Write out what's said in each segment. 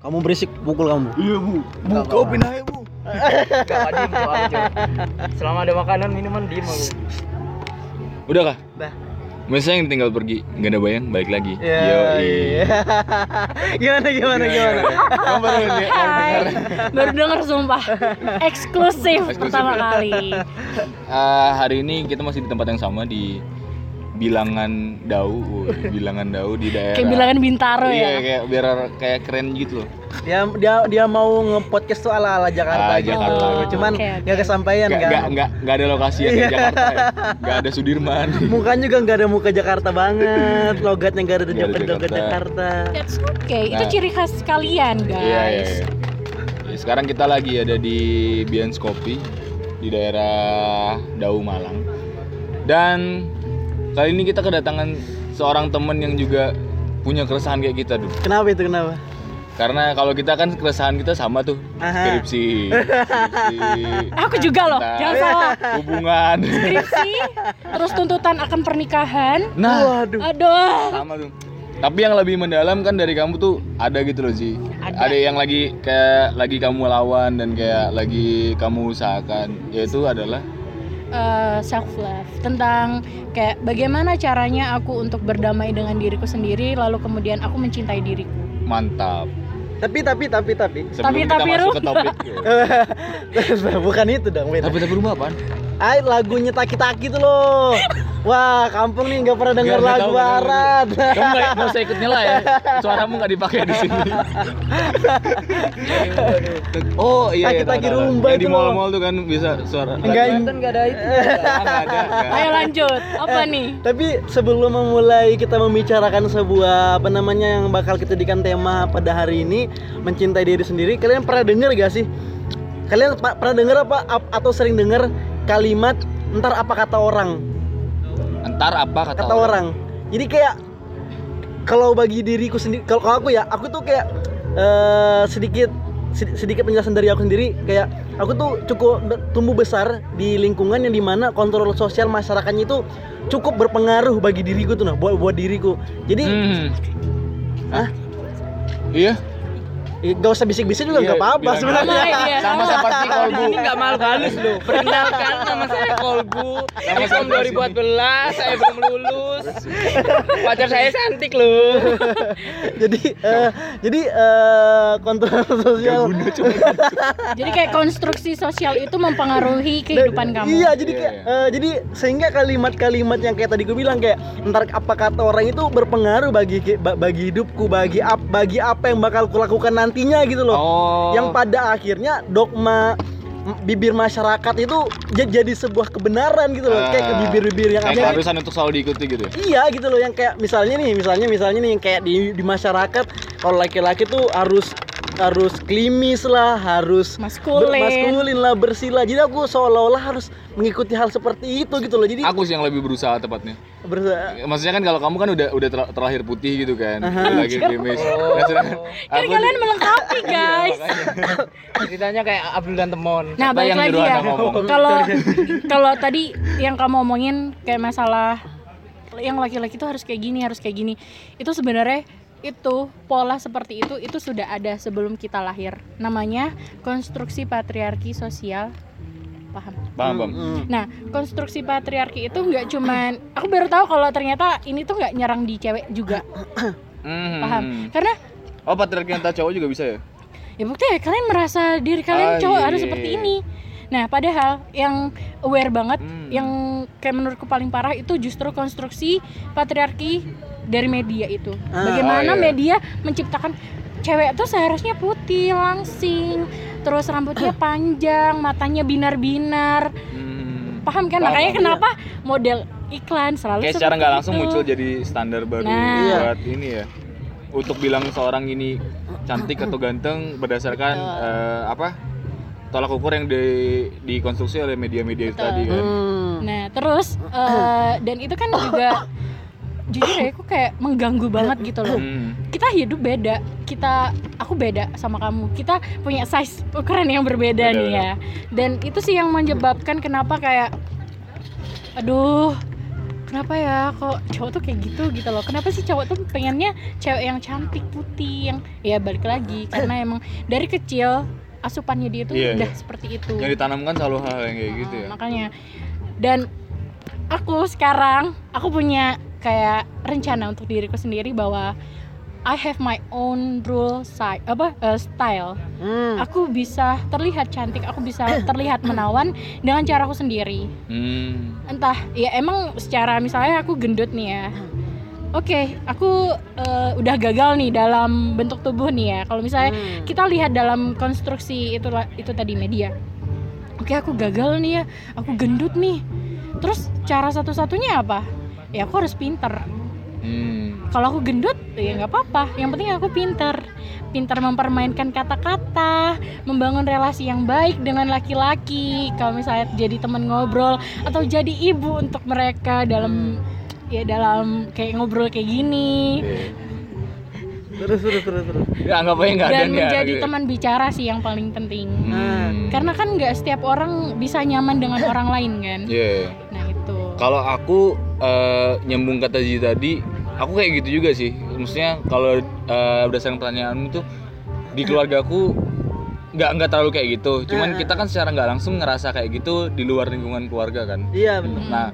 Kamu berisik, pukul kamu. Iya bu. Bu, Enggak, kau pindah ya bu. Diem Cok. Selama ada makanan minuman diem aku. Udah kah? Udah. Masa yang tinggal pergi, nggak ada bayang, balik lagi. Ya, Yoi. iya. gimana gimana gimana? Kamu baru ini baru dengar. Baru denger sumpah. Eksklusif Eksklusif pertama ya? kali. Eh, hari ini kita masih di tempat yang sama di Bilangan Dau, Woy, Bilangan Dau di daerah. Kayak bilangan Bintaro Iya, ya. kayak biar kayak keren gitu loh. Dia dia dia mau nge-podcast tuh ala-ala Jakarta Ah, gitu. Jakarta gitu. Cuman Oke, oke. nggak kesampaian Nggak kan. nggak nggak nggak ada lokasi yang kayak Iya. Jakarta. ya. Nggak ada Sudirman. Mukanya juga nggak ada muka Jakarta banget, logatnya nggak ada ada logat Jakarta. Jakarta. That's okay. Itu Nah. ciri khas kalian, guys. Iya iya. iya. Ya, Sekarang kita lagi ada di Bians Kopi di daerah Dau Malang. Dan kali ini kita kedatangan seorang temen yang juga punya keresahan kayak kita tuh. Kenapa itu kenapa? Karena kalau kita kan keresahan kita sama tuh Aha. skripsi, skripsi, Aku juga loh, jangan salah. hubungan. Skripsi, terus tuntutan akan pernikahan. Nah, Waduh. Aduh. sama tuh. Tapi yang lebih mendalam kan dari kamu tuh ada gitu loh sih. Ada. yang lagi kayak lagi kamu lawan dan kayak lagi kamu usahakan yaitu adalah self love tentang kayak bagaimana caranya aku untuk berdamai dengan diriku sendiri lalu kemudian aku mencintai diriku mantap. Tapi tapi tapi tapi Sebelum Tapi- kita tapi, masuk Ru. ke topik. bukan itu dong, beda. tapi tapi rumah? Ay, lagunya taki-taki tuh loh. Wah, kampung nih nggak pernah nggak lagu barat. Kamu nggak nggak usah ikut nyela ya. Suaramu nggak dipakai di sini. oh iya iya. Taki-taki tahu, tahu, tahu. rumba di mall-mall tuh kan bisa suara. Enggak, Kalimantan nggak ada itu. Ah, ayo lanjut apa nih Tapi sebelum memulai kita membicarakan sebuah apa namanya yang bakal kita jadikan tema pada hari ini mencintai diri sendiri, kalian pernah dengar gak sih? Kalian pernah dengar apa ap- atau sering dengar kalimat ntar apa kata orang? Entar apa kata, Kata orang. Jadi kayak kalau bagi diriku sendiri, kalau aku ya, aku tuh kayak eh, sedikit sedi- sedikit penjelasan dari aku sendiri kayak aku tuh cukup tumbuh besar di lingkungan yang di mana kontrol sosial masyarakatnya itu cukup berpengaruh bagi diriku tuh nah buat buat diriku jadi Hmm. Hah? Iya. Eh, gak usah bisik-bisik juga Iya, nggak apa-apa bilang sebenarnya Sama seperti kolbu. Ini nggak malu halus loh. Perkenalkan nama saya Kolbu. Nama tahun 2014, saya belum lulus. Pacar saya cantik loh. jadi eh, jadi eh, kontrol sosial jadi kayak konstruksi sosial itu mempengaruhi kehidupan Dan- kamu Iya, jadi Iya, kayak iya. eh, jadi sehingga kalimat-kalimat yang kayak tadi gue bilang kayak ntar apa kata orang itu berpengaruh bagi ba- bagi hidupku, bagi ap, bagi apa yang bakal kulakukan nantinya gitu loh. Oh. Yang pada akhirnya dogma bibir masyarakat itu jadi sebuah kebenaran gitu loh, kayak ke Ah, bibir-bibir yang kayak ada. keharusan untuk selalu diikuti gitu ya. Iya gitu loh yang kayak misalnya nih, misalnya misalnya nih yang kayak di di masyarakat kalau laki-laki tuh harus harus klimis lah, harus Maskulin. maskulin lah, bersih lah. Jadi aku seolah-olah harus mengikuti hal seperti itu gitu loh. Jadi Aku sih yang lebih berusaha tepatnya. bersa- Maksudnya kan kalau kamu kan udah udah ter- terlahir putih gitu kan, udah lagi krimis. Nah, sedangkan kan aku kalian di- melengkapi Iya, guys. Ceritanya kayak Abdul dan Temon. Nah, balik yang lagi ya. Ngomong? Kalau kalau tadi yang kamu omongin kayak masalah yang laki-laki itu harus kayak gini, harus kayak gini. Itu sebenarnya itu pola seperti itu itu sudah ada sebelum kita lahir. Namanya konstruksi patriarki sosial. Paham? Paham, paham. Mm, Nah, konstruksi patriarki itu nggak cuman aku baru tahu kalau ternyata ini tuh nggak nyerang di cewek juga. Hmm. Paham? Karena Oh, patriarki antar cowok juga bisa ya? ya buktinya kalian merasa diri kalian Ah, cowok iya, harus iya, seperti iya. ini nah padahal yang aware banget Hmm. yang kayak menurutku paling parah itu justru konstruksi patriarki dari media itu Ah, bagaimana oh, iya. media menciptakan cewek tuh seharusnya putih langsing terus rambutnya panjang matanya binar-binar Hmm. paham kan Paham, makanya paham. kenapa model iklan selalu Kayak secara nggak langsung itu. muncul jadi standar baru Nah. Iya. buat ini ya. Untuk bilang seorang ini cantik atau ganteng berdasarkan eh, apa? Tolak ukur yang di dikonstruksi oleh media-media itu tadi kan. mm. Nah terus eh, dan itu kan juga jujur ya aku kayak mengganggu banget gitu loh. Hmm. Kita hidup beda, kita aku beda sama kamu. Kita punya size ukuran yang berbeda Beda, nih ya. Dan itu sih yang menyebabkan kenapa kayak aduh kenapa ya kok cowok tuh kayak gitu gitu loh kenapa sih cowok tuh pengennya cewek yang cantik putih yang ya balik lagi karena emang dari kecil asupannya dia tuh Iya, udah iya. seperti itu Yang ditanamkan selalu hal yang kayak gitu ya. makanya dan aku sekarang aku punya kayak rencana untuk diriku sendiri bahwa I have my own rule si- apa eh, style. Hmm. aku bisa terlihat cantik aku bisa terlihat menawan dengan caraku sendiri. Hmm. entah ya emang secara misalnya aku gendut nih ya. Oke aku eh, udah gagal nih dalam bentuk tubuh nih ya. Kalau misalnya Hmm. kita lihat dalam konstruksi itu itu tadi media. Oke aku gagal nih ya. Aku gendut nih. Terus cara satu-satunya apa ya aku harus pinter Hmm. kalau aku gendut ya nggak apa-apa yang penting aku pinter pinter mempermainkan kata-kata membangun relasi yang baik dengan laki-laki kalau misalnya jadi teman ngobrol atau jadi ibu untuk mereka dalam ya dalam kayak ngobrol kayak gini Terus terus terus terus. Ya anggap aja nggak ada dan ya, menjadi gitu. teman bicara sih yang paling penting Hmm. karena kan nggak setiap orang bisa nyaman dengan orang lain kan Iya. Kalau aku eh, nyambung kata Ji tadi, aku kayak gitu juga sih. Maksudnya kalau eh, berdasarkan pertanyaanmu tuh di keluarga aku nggak nggak terlalu kayak gitu. Cuman kita kan secara nggak langsung ngerasa kayak gitu di luar lingkungan keluarga kan. Iya benar. Nah,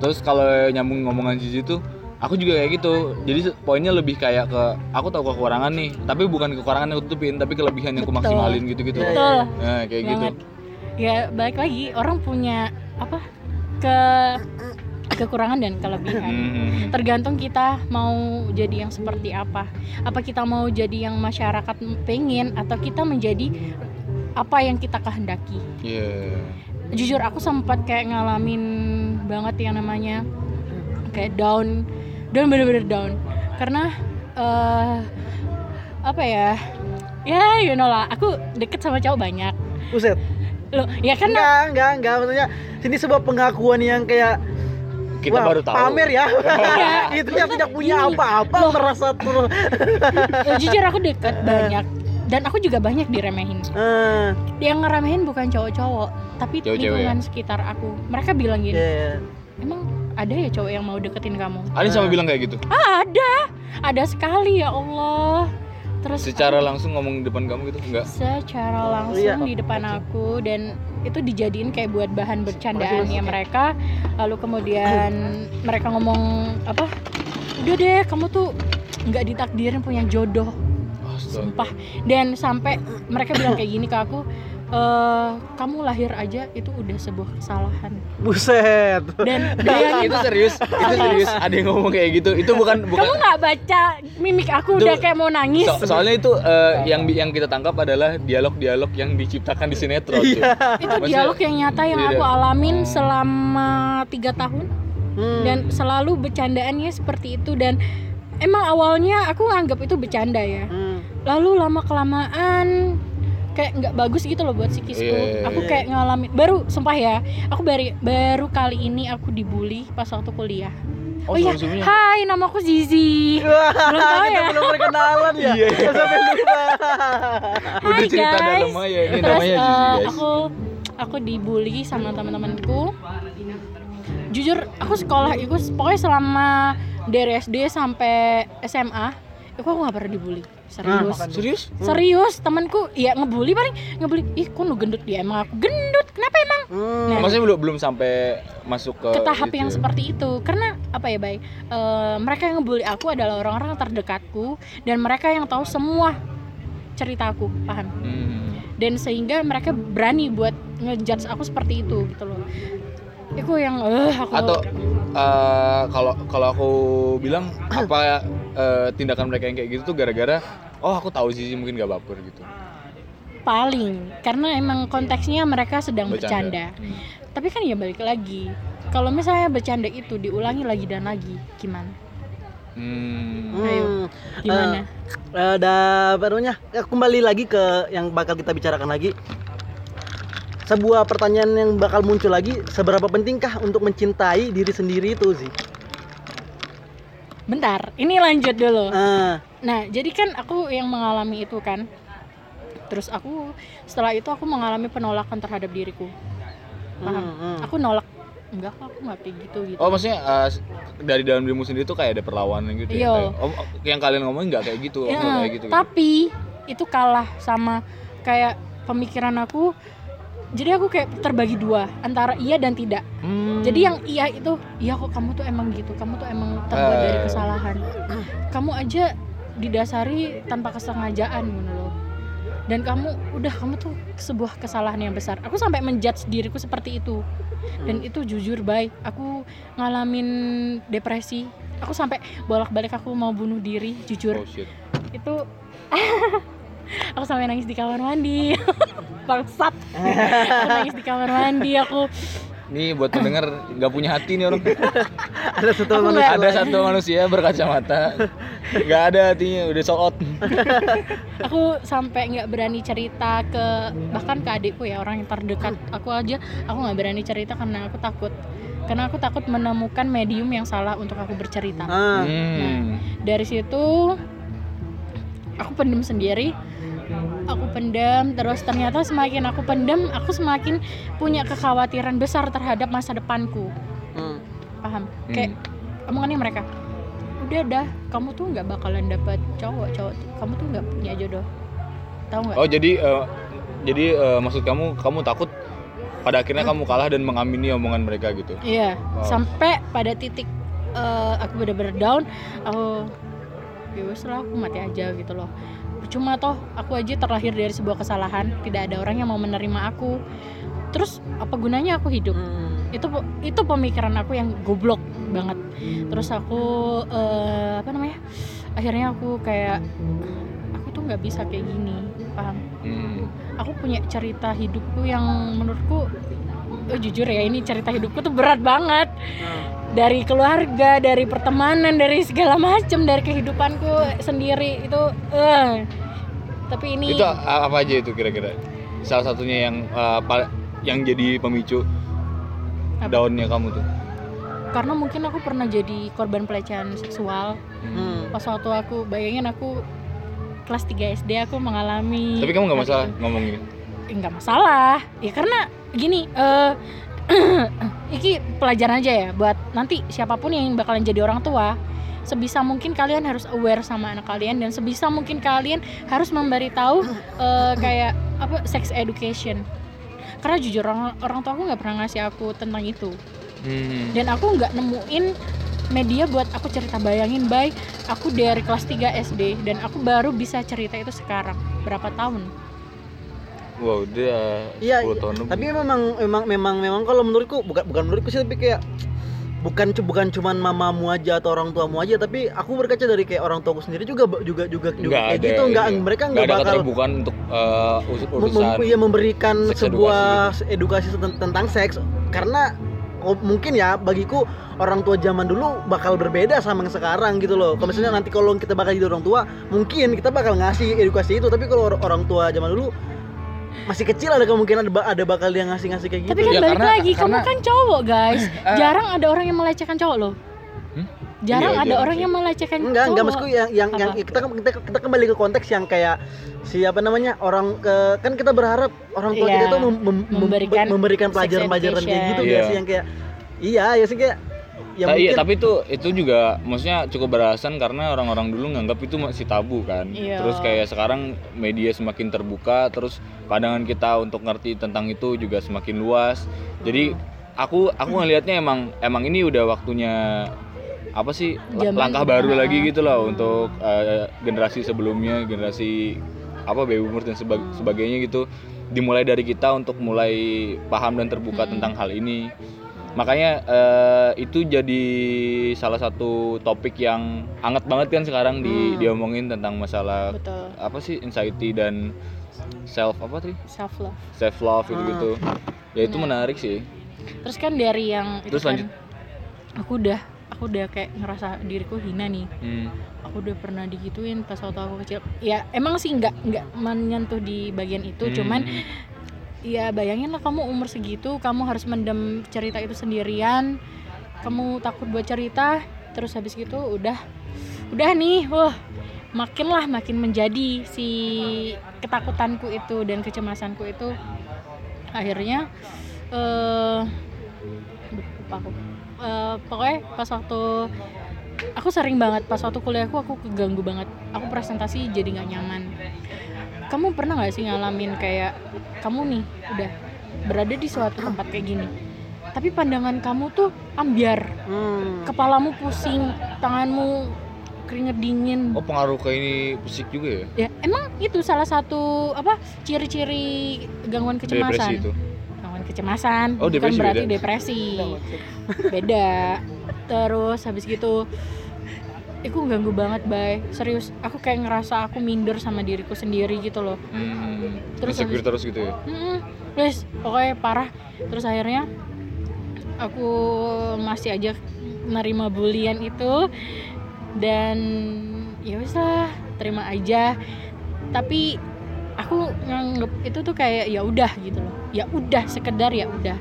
terus kalau nyambung ngomongan Zizi tuh, aku juga kayak gitu. Jadi poinnya lebih kayak ke aku tahu kekurangan nih, tapi bukan kekurangan yang tutupin, tapi kelebihan yang aku maksimalin gitu-gitu. Iya, betul Nah, kayak gitu. banget ya balik lagi orang punya apa ke kekurangan dan kelebihan. Hmm. tergantung kita mau jadi yang seperti apa. Apa kita mau jadi yang masyarakat pengen atau kita menjadi apa yang kita kehendaki. Iya. jujur aku sempat kayak ngalamin banget yang namanya kayak down. Down bener-bener down. Karena eh apa ya? Ya you know lah. Aku deket sama cowok banyak. Buset. Loh ya kan Enggak, enggak, enggak. Maksudnya sini sebuah pengakuan yang kayak Kita wah, baru tahu. Pamer ya. itu yang tidak punya Gini. apa-apa merasa tuh. ya, jujur aku deket banyak dan aku juga banyak diremehin Eh, yang ngeremehin bukan cowok-cowok tapi Cewek-cewek lingkungan sekitar aku mereka bilang gini iya. emang ada ya cowok yang mau deketin kamu Alin sama bilang kayak gitu. ah ada ada sekali ya Allah terus Secara langsung ngomong di depan kamu gitu? Enggak? secara langsung Iya. di depan aku dan itu dijadiin kayak buat bahan bercandaannya mereka. Lalu kemudian mereka ngomong apa? Udah deh kamu tuh nggak ditakdirin punya jodoh. Astaga. sumpah. Dan sampai mereka bilang kayak gini ke aku "Eh, kamu lahir aja itu udah sebuah kesalahan Buset. dan bayangin itu serius, itu serius. Ada yang ngomong kayak gitu. Itu bukan bukan kamu nggak baca mimik aku Itu- udah kayak mau nangis So- soalnya itu eh, yang yang kita tangkap adalah dialog-dialog yang diciptakan di sinetron. Iya. itu Maksudnya- dialog yang nyata yang Iya. aku alamin Oh. selama tiga tahun Hmm. dan selalu bercandaannya seperti itu dan emang awalnya aku nganggap itu bercanda ya Hmm. lalu lama kelamaan kayak nggak bagus gitu loh buat psikisku Iya. aku kayak ngalamin baru sumpah ya aku baru baru kali ini aku dibully pas waktu kuliah Oh, oh iya hai namaku Zizi Wah, Belum tahu kita ya? belum perkenalan ya. Iya, iya. Sampai lupa. Udah Hai cerita guys. dalam aja ini Terus namanya eh, Zizi guys. aku aku dibully sama teman-temanku. Jujur aku sekolah itu pokoknya selama dari SD sampai SMA itu aku nggak pernah dibully serius Nah, Serius? serius temanku ya ngebully paling ngebully ih kok lu gendut dia emang aku gendut kenapa emang Hmm. Nah. Maksudnya belum belum sampai masuk ke ke tahap itu yang ya? seperti itu karena apa ya bay Eh, mereka yang ngebully aku adalah orang-orang terdekatku dan mereka yang tahu semua ceritaku paham Hmm. dan sehingga mereka berani buat ngejudge aku seperti itu gitu loh itu yang eh aku Atau eh, kalau kalau aku bilang apa eh, tindakan mereka yang kayak gitu tuh gara-gara oh aku tahu Zizi mungkin gak baper gitu. paling karena emang konteksnya mereka sedang bercanda, Hmm. tapi kan ya balik lagi kalau misalnya bercanda itu diulangi lagi dan lagi gimana Hmm. Ayo. Hmm. gimana Eh, Ada barunya ya, kembali lagi ke yang bakal kita bicarakan lagi. Sebuah pertanyaan yang bakal muncul lagi, seberapa pentingkah untuk mencintai diri sendiri itu sih? Bentar ini lanjut dulu Ah, Nah, jadi kan aku yang mengalami itu kan. Terus aku setelah itu aku mengalami penolakan terhadap diriku. Paham? hmm, hmm. Aku nolak enggak kok, aku nggak kayak gitu gitu Oh maksudnya eh, dari dalam dirimu sendiri tuh kayak ada perlawanan gitu Iya. ya? Kayak, oh, oh, yang kalian ngomongin nggak kayak gitu, kayak gitu. gitu. tapi itu kalah sama kayak pemikiran aku jadi aku kayak terbagi dua antara iya dan tidak. Hmm. jadi yang iya itu iya kok kamu tuh emang gitu kamu tuh emang terbuat dari Eh. kesalahan. Kamu aja didasari tanpa kesengajaan gitu loh. Dan kamu udah kamu tuh sebuah kesalahan yang besar. Aku sampai menjudge diriku seperti itu. Dan itu jujur baik aku ngalamin depresi. Aku sampai bolak-balik aku mau bunuh diri jujur. Oh shit. itu aku sampai nangis di kamar mandi. Bangsat. Aku nangis di kamar mandi aku. Nih buat pendengar nggak punya hati nih orang. ada satu Aku manusia. Ada satu manusia berkacamata, nggak ada hatinya, udah sold out. aku sampai nggak berani cerita ke bahkan ke adikku ya orang yang terdekat aku aja. Aku nggak berani cerita karena aku takut. Karena aku takut menemukan medium yang salah untuk aku bercerita. Ah, Hmm. dari situ aku pendem sendiri pendem terus ternyata semakin aku pendem aku semakin punya kekhawatiran besar terhadap masa depanku hmm. paham kayak omongannya mereka udah dah kamu tuh nggak bakalan dapet cowok cowok tuh- kamu tuh nggak punya jodoh tahu nggak Oh jadi eh, jadi eh, maksud kamu kamu takut pada akhirnya kamu kalah dan mengamini omongan mereka gitu. Iya, Wow. sampai pada titik eh, aku bener-bener down, aku ya wes lah aku mati aja gitu loh. Cuma toh aku aja terlahir dari sebuah kesalahan, tidak ada orang yang mau menerima aku. Terus apa gunanya aku hidup? Hmm. Itu itu pemikiran aku yang goblok banget. Terus aku eh, apa namanya? Akhirnya aku kayak aku tuh nggak bisa kayak gini, paham? Hmm. aku punya cerita hidupku yang menurutku oh, jujur ya ini cerita hidupku tuh berat banget dari keluarga dari pertemanan dari segala macam dari kehidupanku sendiri itu eh tapi ini Itu apa aja itu kira-kira? Salah satunya yang eh, pa- yang jadi pemicu Apa? daunnya kamu tuh. karena mungkin aku pernah jadi korban pelecehan seksual Hmm. pas waktu aku bayangin aku kelas 3 SD aku mengalami Tapi kamu nggak masalah ngomong ini. Eh, nggak masalah ya karena gini eh iki pelajaran aja ya buat nanti siapa pun yang bakalan jadi orang tua sebisa mungkin kalian harus aware sama anak kalian dan sebisa mungkin kalian harus memberitahu eh, kayak apa sex education karena jujur orang orang tua aku nggak pernah ngasih aku tentang itu Hmm. dan aku nggak nemuin media buat aku cerita bayangin baik aku dari kelas 3 SD dan aku baru bisa cerita itu sekarang berapa tahun Wow, udah Iya, 10 tahun lebih. tapi memang memang memang memang kalau menurutku bukan bukan menurutku sih tapi kayak bukan bukan cuman mamamu aja atau orang tuamu aja tapi aku berkaca dari kayak orang tuaku sendiri juga juga juga juga Nggak kayak ada, gitu nggak iya. mereka nggak bakal keterbukaan untuk mem- urusan mem- iya, memberikan sebuah edukasi, ten- tentang seks karena oh, mungkin ya bagiku orang tua zaman dulu bakal berbeda sama yang sekarang gitu loh. Kalau misalnya nanti kalau kita bakal jadi orang tua, mungkin kita bakal ngasih edukasi itu. Tapi kalau or- orang tua zaman dulu masih kecil ada kemungkinan ada, ada bakal dia ngasih-ngasih kayak gitu. Tapi kan Ya, balik karena- lagi, kamu karena- kan cowok guys. Eh. Jarang ada orang yang melecehkan cowok loh. Hmm? Jarang Iya, ada jarang orang sih. yang melecehkan Enggak, cowok. enggak maksudku yang yang, yang kita, kita kita kembali ke konteks yang kayak si apa namanya orang ke kan kita berharap orang tua Iya, kita tuh mem- mem- mem- memberikan memberikan pelajaran-pelajaran kayak gitu education. ya Iya. sih yang kayak iya ya sih kayak ya Ta- iya, tapi itu itu juga maksudnya cukup beralasan karena orang-orang dulu nganggap itu masih tabu kan. Iya. Terus kayak sekarang media semakin terbuka, terus pandangan kita untuk ngerti tentang itu juga semakin luas. Jadi aku aku ngelihatnya emang emang ini udah waktunya apa sih Zaman- langkah baru Ah. lagi gitu loh untuk eh, generasi sebelumnya, generasi apa baby boomers dan seba- sebagainya gitu dimulai dari kita untuk mulai paham dan terbuka Hmm. tentang hal ini makanya eh, itu jadi salah satu topik yang hangat banget kan sekarang di Hmm. diomongin tentang masalah Betul. apa sih anxiety dan self apa tadi Self love. self love gitu gitu ya itu Nah. menarik sih Terus kan dari yang itu Terus kan, lanjut. aku udah aku udah kayak ngerasa diriku hina nih. Hmm. Aku udah pernah digituin pas waktu aku kecil. Ya emang sih nggak nggak menyentuh di bagian itu, Hmm. cuman ya bayangin lah kamu umur segitu kamu harus mendem cerita itu sendirian. Kamu takut buat cerita terus habis gitu udah udah nih wah makin lah makin menjadi si ketakutanku itu dan kecemasanku itu. Akhirnya eh lupa aku. Eh, pokoknya pas waktu aku sering banget pas waktu kuliahku aku keganggu banget. Aku presentasi jadi nggak nyaman kamu pernah nggak sih ngalamin kayak kamu nih udah berada di suatu tempat kayak gini tapi pandangan kamu tuh ambiar Hmm. kepalamu pusing tanganmu keringet dingin Oh pengaruh ke ini fisik juga ya? ya emang itu salah satu apa ciri-ciri gangguan Depresi kecemasan itu. gangguan kecemasan Oh, bukan depresi berarti beda. depresi beda terus habis gitu itu ganggu banget bay serius aku kayak ngerasa aku minder sama diriku sendiri gitu loh Hmm. Terus Insecure habis- terus gitu ya? Mm-mm. Wes, pokoknya parah. Terus akhirnya aku masih aja nerima bulian itu dan ya wes lah, terima aja. Tapi aku nganggep itu tuh kayak ya udah gitu loh. Ya udah sekedar ya udah.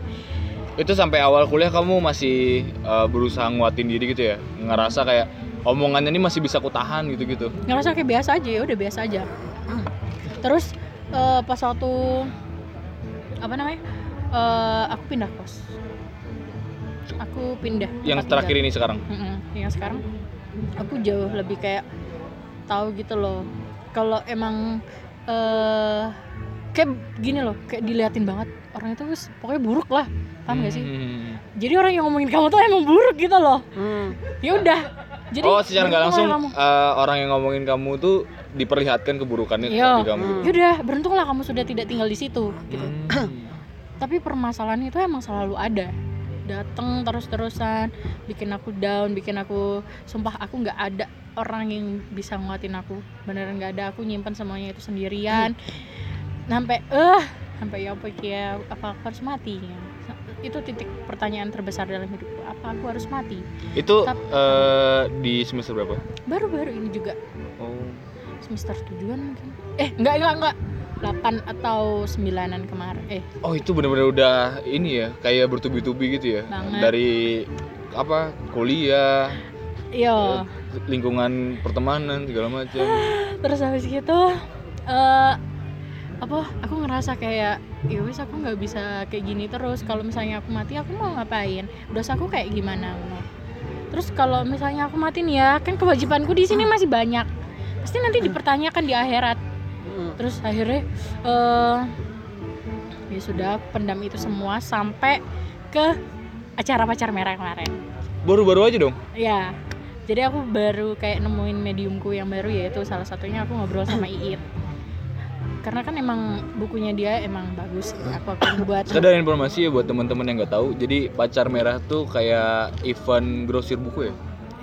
Itu sampai awal kuliah kamu masih uh, berusaha nguatin diri gitu ya? Ngerasa kayak omongannya ini masih bisa kutahan gitu-gitu. Ngerasa kayak biasa aja ya udah biasa aja. Terus eh, pas waktu apa namanya? Eh, aku pindah kos. Aku pindah. Yang terakhir tinggal. ini sekarang. Mm-mm. Yang sekarang aku jauh lebih kayak tahu gitu loh. Kalau emang eh kayak gini loh, kayak diliatin banget orang itu pokoknya buruk lah. Paham gak sih? Hmm. Jadi orang yang ngomongin kamu tuh emang buruk gitu loh. Hmm. Ya udah. Jadi oh secara nggak langsung uh, orang yang ngomongin kamu tuh diperlihatkan keburukannya Iya. di kamu. Hmm. Ya udah, beruntunglah kamu sudah tidak tinggal di situ gitu. Hmm. Tapi permasalahan itu emang selalu ada. Dateng terus-terusan, bikin aku down, bikin aku sumpah aku nggak ada orang yang bisa nguatin aku. Beneran nggak ada. Aku nyimpan semuanya itu sendirian. Sampai eh sampai ya apa ya apa aku harus mati ya? Itu titik pertanyaan terbesar dalam hidupku. Apa aku harus mati? Itu Tap- uh, di semester berapa? Baru-baru ini juga Oh. semester tujuan mungkin. Eh, enggak enggak enggak. 8 atau 9-an kemarin. Eh, Oh itu benar-benar udah ini ya kayak bertubi-tubi gitu ya Banget. dari apa kuliah iya. lingkungan pertemanan segala macam. terus habis gitu eh apa aku ngerasa kayak ya aku nggak bisa kayak gini terus. Kalau misalnya aku mati aku mau ngapain? Dosa aku kayak gimana? Terus kalau misalnya aku mati nih ya kan kewajibanku di sini masih banyak. Pasti nanti dipertanyakan di akhirat. Hmm. terus akhirnya eh ya sudah pendam itu semua sampai ke acara pacar merah kemarin. Baru-baru aja dong. Ya, jadi aku baru kayak nemuin mediumku yang baru yaitu salah satunya aku ngobrol sama Iit. Karena kan emang bukunya dia emang bagus, aku akan buat. Sekedar informasi ya buat teman-teman yang nggak tahu. Jadi pacar merah tuh kayak event grosir buku ya.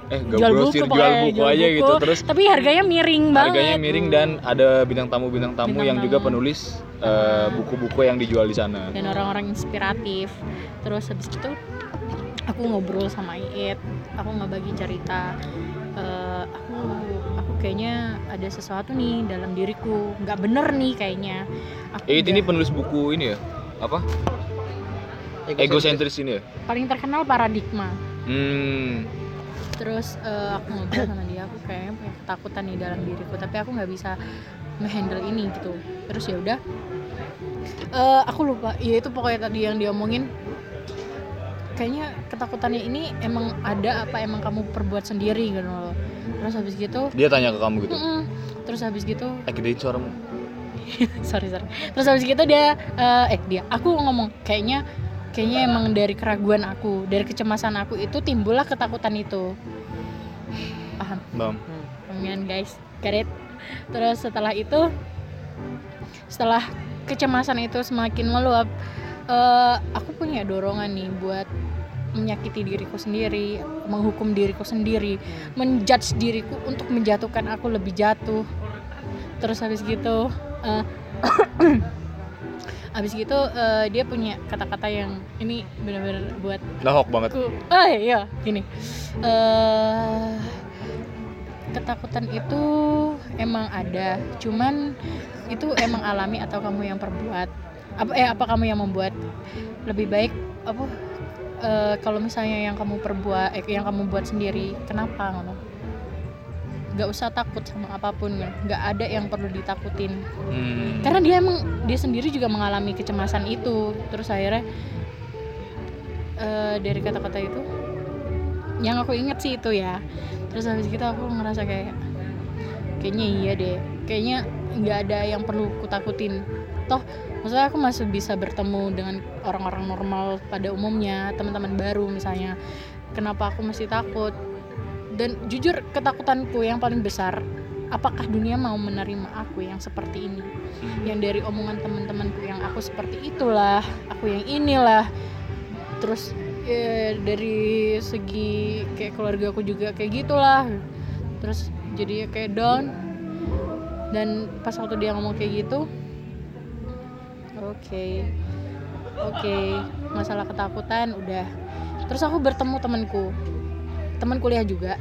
Eh nggak Jual grosir buku, jual buku jual aja buku. gitu. Terus Tapi harganya miring banget. harganya miring dan ada bintang tamu bintang tamu Bintang yang juga penulis eh, buku-buku yang dijual di sana. dan orang-orang inspiratif. Terus habis itu aku ngobrol sama Iit, aku ngebagi cerita. Eh, aku aku kayaknya ada sesuatu nih dalam diriku, nggak bener nih kayaknya. Aku Eh udah- ini penulis buku ini ya? Apa? Egosentris ini ya? paling terkenal paradigma. Hmm. terus eh, aku ngobrol sama dia aku kayaknya punya ketakutan nih dalam diriku tapi aku nggak bisa ngehandle ini gitu terus ya udah Eh, aku lupa ya itu pokoknya tadi yang diomongin kayaknya ketakutannya ini emang ada apa emang kamu perbuat sendiri gitu loh terus habis gitu Dia tanya ke kamu gitu. mm-mm. terus habis gitu Eh gedein suaramu. sorry sorry terus habis gitu dia eh, eh dia aku ngomong kayaknya kayaknya emang dari keraguan aku dari kecemasan aku itu timbullah ketakutan itu paham Bam. Pengen guys, it? Terus setelah itu, setelah kecemasan itu semakin meluap, eh, aku punya dorongan nih buat menyakiti diriku sendiri, menghukum diriku sendiri, menjudge diriku untuk menjatuhkan aku lebih jatuh. Terus habis gitu, habis gitu eh, dia punya kata-kata yang ini benar-benar buat Lahok banget. aku oh iya gini eh ketakutan itu emang ada cuman itu emang alami atau kamu yang perbuat apa eh apa kamu yang membuat lebih baik apa eh, kalau misalnya yang kamu perbuat eh, yang kamu buat sendiri kenapa ngono? Nggak usah takut sama apa pun nggak ada yang perlu ditakutin. Hmm. karena dia emang dia sendiri juga mengalami kecemasan itu. Terus akhirnya eh, dari kata-kata itu yang aku inget sih itu ya. Terus habis itu aku ngerasa kayak kayaknya iya deh. Kayaknya nggak ada yang perlu kutakutin. Toh maksudnya aku masih bisa bertemu dengan orang-orang normal pada umumnya teman-teman baru misalnya. Kenapa aku masih takut? Dan jujur ketakutanku yang paling besar apakah dunia mau menerima aku yang seperti ini? Yang dari omongan teman-temanku yang aku seperti itulah aku yang inilah. Terus ya, dari segi kayak keluarga aku juga kayak gitulah. Terus jadi kayak down. Dan pas waktu dia ngomong kayak gitu oke. Oke masalah ketakutan udah. Terus aku bertemu temanku. Teman kuliah juga.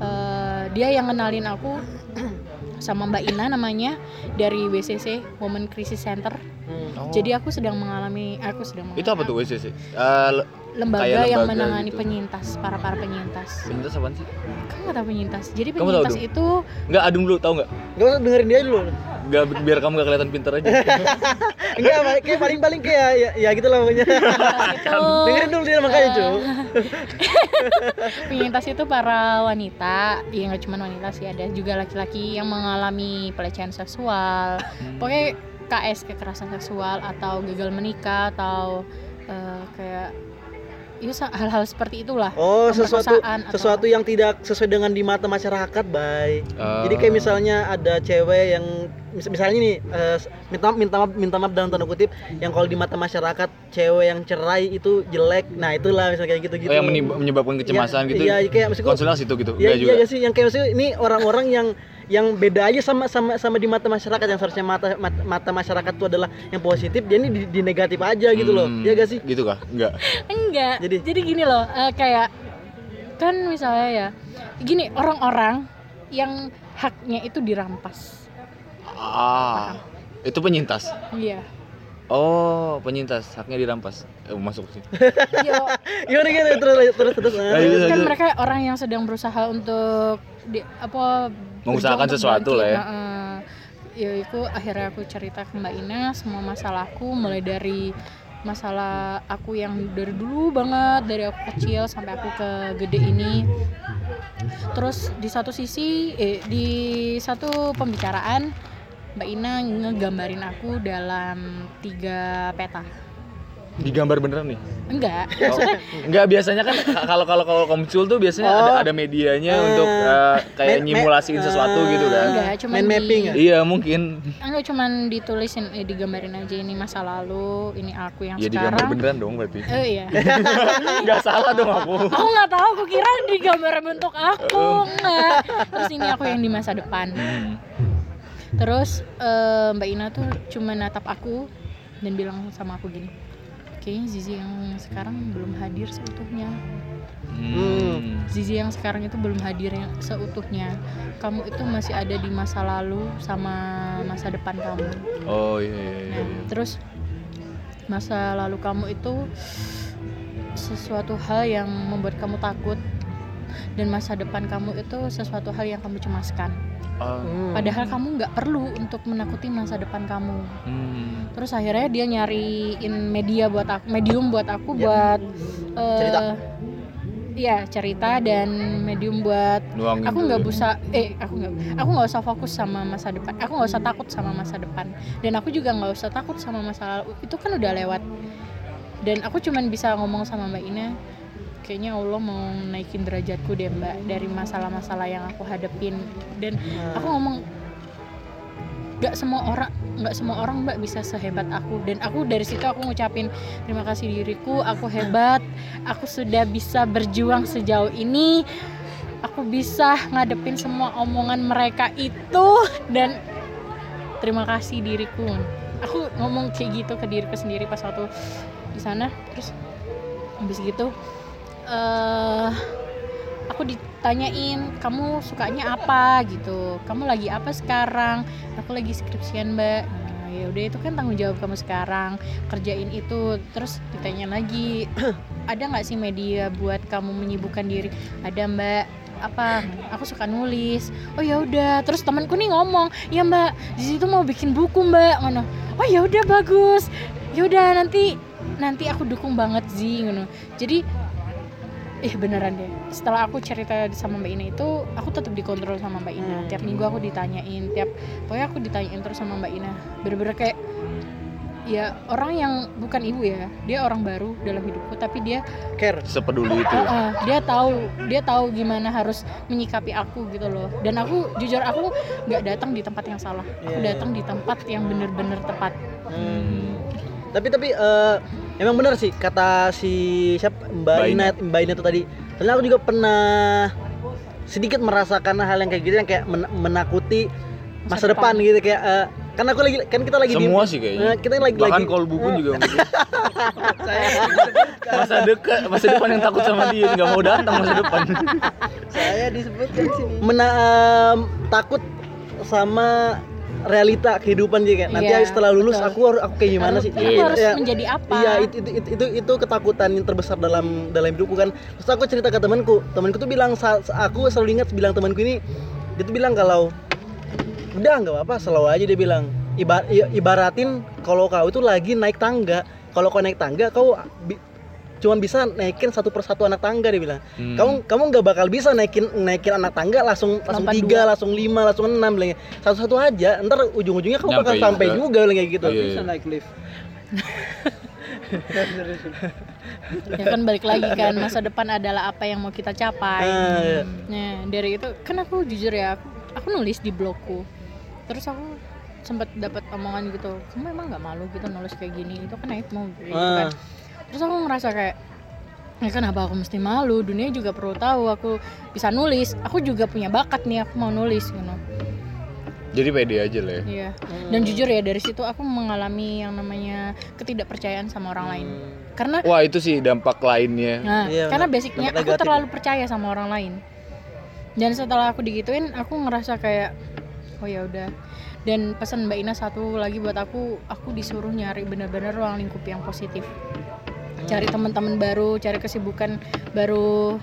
Eh, dia yang kenalin aku sama Mbak Ina namanya dari WCC Women Crisis Center. Hmm. jadi aku sedang mengalami aku sedang Itu apa tuh mengalami WCC? Le- lembaga, kayak yang lembaga menangani gitu. penyintas para para penyintas penyintas apaan sih? kamu nggak tahu penyintas jadi Kamu tahu penyintas dong? itu Enggak, adung dulu, tahu enggak? Gak usah dengerin dia dulu. Enggak biar kamu gak kelihatan pintar aja. Enggak, paling- kayak paling-paling kayak ya, ya gitu lah pokoknya. penyintas itu dengerin dulu dia makanya, cuy. penyintas itu para wanita ya nggak cuma wanita sih ada juga laki-laki yang mengalami pelecehan seksual pokoknya KS kekerasan seksual atau gagal menikah atau eh, kayak ya hal-hal seperti itulah Oh, sesuatu atau- sesuatu yang tidak sesuai dengan di mata masyarakat, Bay. Oh. Jadi kayak misalnya ada cewek yang misalnya nih eh, minta minta maaf minta maaf dalam tanda kutip yang kalau di mata masyarakat cewek yang cerai itu jelek. Nah, itulah misalnya kayak gitu-gitu. Oh, yang menyebabkan kecemasan Iya, gitu. Iya, kayak maksudku konsultasi itu gitu. Ya, iya juga. gak sih yang kayak maksudnya ini orang-orang yang yang beda aja sama sama sama di mata masyarakat yang seharusnya mata mata, mata masyarakat itu adalah yang positif dia ini di, di negatif aja gitu loh. Hmm, Iya gak sih? Gitu kah? Enggak. enggak Jadi- jadi, gini loh eh, kayak kan misalnya ya gini orang-orang yang haknya itu dirampas Ah. Itu penyintas. iya Oh, penyintas haknya dirampas. Eh, masuk sih. Yo, Gimana gimana terus terus terus. nah. Ayo, kan mereka orang yang sedang berusaha untuk di, apa Mengusahakan sesuatu lah ya. Heeh. ya itu akhirnya aku cerita ke Mbak Ina semua masalahku mulai dari masalah aku yang dari dulu banget dari aku kecil sampai aku ke gede ini terus di satu sisi eh, di satu pembicaraan Mbak Ina ngegambarin aku dalam tiga peta Digambar beneran nih. enggak Oh, enggak biasanya kan ka- kalau kalau kalau komcul tuh biasanya ada Oh. ada medianya Eh, untuk eh, kayak me- me- nyimulasiin sesuatu gitu kan. enggak cuman Main di- mapping ya? Iya, mungkin. Enggak cuman ditulisin eh, digambarin aja ini masa lalu, ini aku yang Ya digambar sekarang. beneran dong berarti. Eh iya. Enggak salah dong aku. aku nggak tahu, aku kira digambar bentuk aku enggak. Terus ini aku yang di masa depan. Hmm. Terus eh, Mbak Ina tuh cuma natap aku dan bilang sama aku gini. Kayaknya Zizi yang sekarang belum hadir seutuhnya. Hmm. Zizi yang sekarang itu belum hadir yang seutuhnya. Kamu itu masih ada di masa lalu sama masa depan kamu. Oh iya iya iya. Nah, iya. terus masa lalu kamu itu sesuatu hal yang membuat kamu takut dan masa depan kamu itu sesuatu hal yang kamu cemaskan. Oh. Hmm. Padahal kamu nggak perlu untuk menakuti masa depan kamu. Hmm. Terus akhirnya dia nyariin media buat aku, medium buat aku Ya. buat eh, Cerita. Iya cerita dan medium buat Nuangin aku nggak ya. bisa eh aku nggak aku nggak usah fokus sama masa depan aku nggak usah takut sama masa depan dan aku juga nggak usah takut sama masa lalu itu kan udah lewat dan aku cuman bisa ngomong sama mbak Ina kayaknya Allah mau naikin derajatku deh mbak dari masalah-masalah yang aku hadepin. Dan aku ngomong nggak semua orang nggak semua orang mbak bisa sehebat aku. Dan aku dari situ aku ngucapin terima kasih diriku aku hebat aku sudah bisa berjuang sejauh ini aku bisa ngadepin semua omongan mereka itu dan terima kasih diriku. Aku ngomong kayak gitu ke diriku sendiri pas waktu di sana terus habis gitu eh aku ditanyain kamu sukanya apa? gitu. Kamu lagi apa sekarang? Aku lagi skripsian mbak. Nah, ya udah itu kan tanggung jawab kamu sekarang. Kerjain itu terus ditanya lagi ada nggak sih media buat kamu menyibukkan diri? Ada mbak. Apa? Aku suka nulis. Oh ya udah. Terus temanku nih ngomong ya mbak di situ mau bikin buku mbak. Ngono. Oh ya udah bagus. Ya udah nanti nanti aku dukung banget Zi ngono. Jadi eh beneran deh setelah aku cerita sama Mbak Ina itu aku tetap dikontrol sama Mbak Ina Hmm. tiap minggu aku ditanyain tiap pokoknya aku ditanyain terus sama Mbak Ina bener-bener kayak ya orang yang bukan ibu ya dia orang baru dalam hidupku tapi dia care Sepeduli itu. Heeh, dia tahu dia tahu gimana harus menyikapi aku gitu loh dan aku jujur aku nggak datang di tempat yang salah aku Iya. datang di tempat yang bener-bener tepat Hmm. tapi tapi eh, emang benar sih kata si siapa Mbak Ina. Mbak Ina itu tadi karena aku juga pernah sedikit merasakan hal yang kayak gitu yang kayak men- menakuti masa, Masa depan. depan. gitu kayak eh, kan aku lagi kan kita lagi Semua di, sih kayaknya. eh, kita lagi Bahkan lagi kolbu pun juga mungkin. masa dekat, masa depan yang takut sama dia nggak mau datang masa depan. Saya disebutkan sini. mena- em, takut sama realita kehidupan sih kayak nanti Iya, setelah lulus betul. aku harus aku kayak gimana sih aku Iya. harus Iya. menjadi apa Iya itu, itu, itu, itu, itu ketakutan yang terbesar dalam dalam hidupku kan. Terus aku cerita ke temanku, temanku tuh bilang aku selalu ingat bilang temanku ini dia tuh bilang kalau udah nggak apa-apa selalu aja dia bilang Iba- i- ibaratin kalau kau itu lagi naik tangga kalau kau naik tangga kau cuman bisa naikin satu persatu anak tangga dia bilang Hmm. kamu kamu nggak bakal bisa naikin naikin anak tangga langsung langsung tiga dua. langsung lima langsung enam bilangnya satu satu aja ntar ujung ujungnya kamu bakal Nyampe sampai juga. juga bilang kayak gitu Iya, Bisa iya. naik lift. ya kan balik lagi kan masa depan adalah apa yang mau kita capai iya. nah dari itu kan aku jujur ya aku, aku nulis di blogku terus aku sempat dapat omongan gitu kamu emang nggak malu gitu nulis kayak gini itu kan aibmu gitu kan Ah. Terus aku ngerasa kayak ya kenapa aku mesti malu dunia juga perlu tahu aku bisa nulis aku juga punya bakat nih aku mau nulis gitu Jadi pede aja lah ya. iya dan jujur ya dari situ aku mengalami yang namanya ketidakpercayaan sama orang lain karena Wah itu sih dampak lainnya. Nah, Iya, karena basicnya aku negatif terlalu percaya sama orang lain. Dan setelah aku digituin, aku ngerasa kayak oh ya udah. Dan pesan Mbak Ina satu lagi buat aku, aku disuruh nyari bener-bener ruang lingkup yang positif. Cari teman-teman baru, cari kesibukan baru.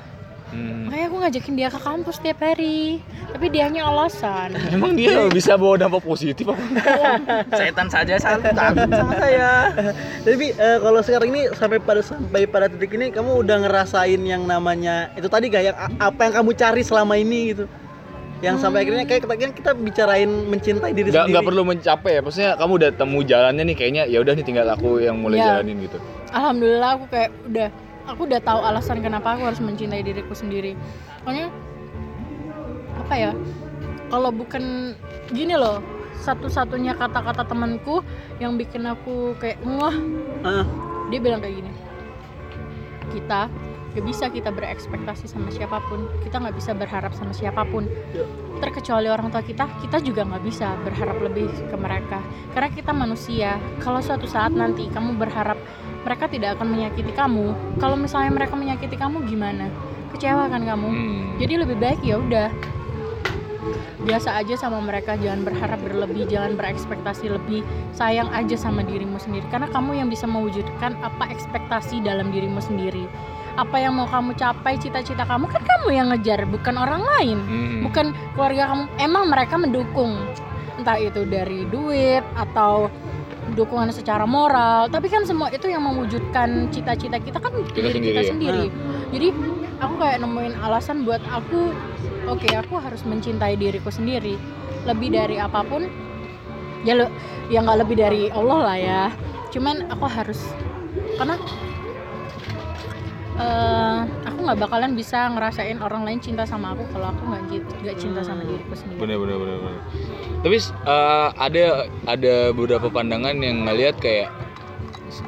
Hmm. Makanya aku ngajakin dia ke kampus tiap hari. Tapi dianya alasan. Emang dia bisa bawa dampak positif apa? Setan saja sangat takut sama saya. Tapi eh, kalau sekarang ini sampai pada sampai pada titik ini kamu udah ngerasain yang namanya itu tadi kayak apa yang kamu cari selama ini gitu. Yang sampai akhirnya kayak kita kan kita bicarain mencintai diri Gak, sendiri. nggak perlu mencapai ya. Maksudnya kamu udah temu jalannya nih kayaknya ya udah nih tinggal aku yang mulai Iya. jalanin gitu. Alhamdulillah aku kayak udah aku udah tahu alasan kenapa aku harus mencintai diriku sendiri. Pokoknya apa ya? Kalau bukan gini loh, satu-satunya kata-kata temanku yang bikin aku kayak wah, Ah, dia bilang kayak gini. Kita gak bisa kita berekspektasi sama siapa pun, kita nggak bisa berharap sama siapa pun. Iya. Terkecuali orang tua kita, kita juga nggak bisa berharap lebih ke mereka. Karena kita manusia. Kalau suatu saat nanti kamu berharap mereka tidak akan menyakiti kamu, kalau misalnya mereka menyakiti kamu gimana? Kecewa kan kamu? Hmm. Jadi lebih baik ya udah biasa aja sama mereka jangan berharap berlebih jangan berekspektasi lebih sayang aja sama dirimu sendiri karena kamu yang bisa mewujudkan apa ekspektasi dalam dirimu sendiri apa yang mau kamu capai cita-cita kamu kan kamu yang ngejar bukan orang lain. Hmm. bukan keluarga kamu emang mereka mendukung. Entah itu dari duit atau dukungan secara moral tapi kan semua itu yang mewujudkan cita-cita kita kan Kita diri sendiri kita ya? sendiri. Jadi aku kayak nemuin alasan buat aku oke aku harus mencintai diriku sendiri. Lebih dari apa pun ya lo ya nggak lebih dari Allah lah ya. Cuman aku harus karena nggak bakalan bisa ngerasain orang lain cinta sama aku kalau aku nggak gi- nggak cinta sama diriku sendiri. Bener bener bener bener. tapi eh, ada ada beberapa pandangan yang ngelihat kayak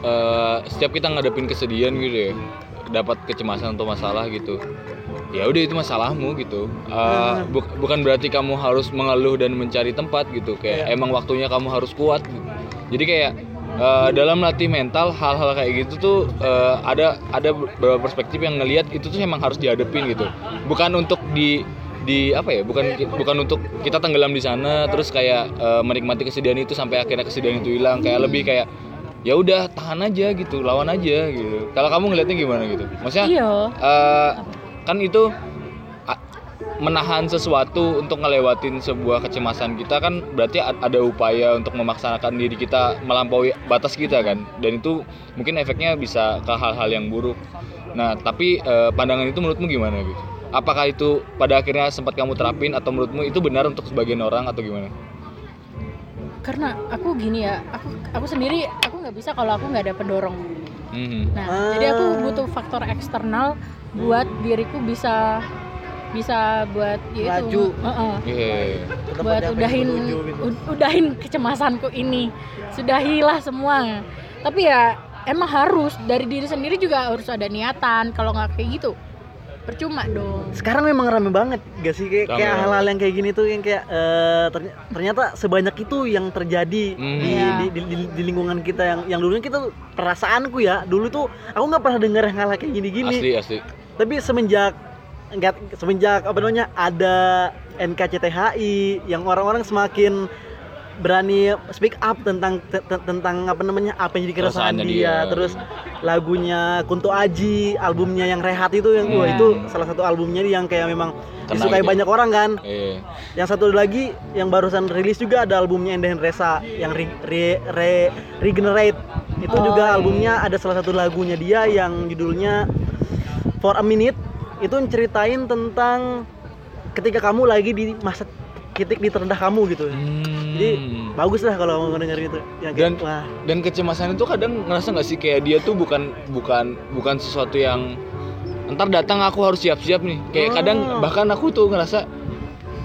eh, setiap kita ngadepin kesedihan gitu ya dapat kecemasan atau masalah gitu ya udah itu masalahmu gitu. Eh, bu- bukan berarti kamu harus mengeluh dan mencari tempat gitu kayak emang waktunya kamu harus kuat gitu. jadi kayak eh, dalam latih mental hal-hal kayak gitu tuh eh, ada ada beberapa perspektif yang ngelihat itu tuh emang harus dihadepin gitu. Bukan untuk di di apa ya bukan bukan untuk kita tenggelam di sana terus kayak eh, menikmati kesedihan itu sampai akhirnya kesedihan itu hilang. Kayak lebih kayak ya udah tahan aja gitu lawan aja gitu. Kalau kamu ngelihatnya gimana gitu? Maksudnya iya. eh, kan itu menahan sesuatu untuk ngelewatin sebuah kecemasan kita kan berarti ada upaya untuk memaksakan diri kita melampaui batas kita kan? Dan itu mungkin efeknya bisa ke hal-hal yang buruk. Nah tapi eh, pandangan itu menurutmu gimana gitu apakah itu pada akhirnya sempat kamu terapin atau menurutmu itu benar untuk sebagian orang atau gimana? Karena aku gini ya aku aku sendiri aku nggak bisa kalau aku nggak ada pendorong. Mhm. nah Ah. jadi aku butuh faktor eksternal buat diriku bisa bisa buat ya itu Laju. Heeh. Iya. Tetap buat udahin gitu. ud- udahin kecemasanku ini sudahilah semua tapi ya emang harus dari diri sendiri juga harus ada niatan kalau nggak kayak gitu percuma dong sekarang memang rame banget gak sih kayak, kayak hal-hal yang kayak gini tuh yang kayak eh, terny- ternyata sebanyak itu yang terjadi Hmm. di, Iya. di, di, di- di lingkungan kita yang yang dulunya kita perasaanku ya dulu tuh aku nggak pernah dengar hal-hal kayak gini-gini asli asli tapi semenjak enggak semenjak apa namanya ada NKCTHI yang orang-orang semakin berani speak up tentang te- te- tentang apa namanya apa yang jadi keresahan dia. dia. terus lagunya Kunto Aji albumnya yang Rehat itu yang wah Iya. itu salah satu albumnya yang kayak memang Kena disukai gitu. banyak orang kan eh yang satu lagi yang barusan rilis juga ada albumnya Enden Resa yang re, re, re- Regenerate itu Oh, juga iya. albumnya ada salah satu lagunya dia yang judulnya For a Minute itu ceritain tentang ketika kamu lagi di masa titik di terendah kamu gitu. Jadi Hmm. bagus lah kalau kamu denger itu yang kayak, Dan- wah. dan kecemasan itu kadang ngerasa nggak sih kayak dia tuh bukan bukan bukan sesuatu yang ntar datang aku harus siap-siap nih. Kayak Oh. kadang bahkan aku tuh ngerasa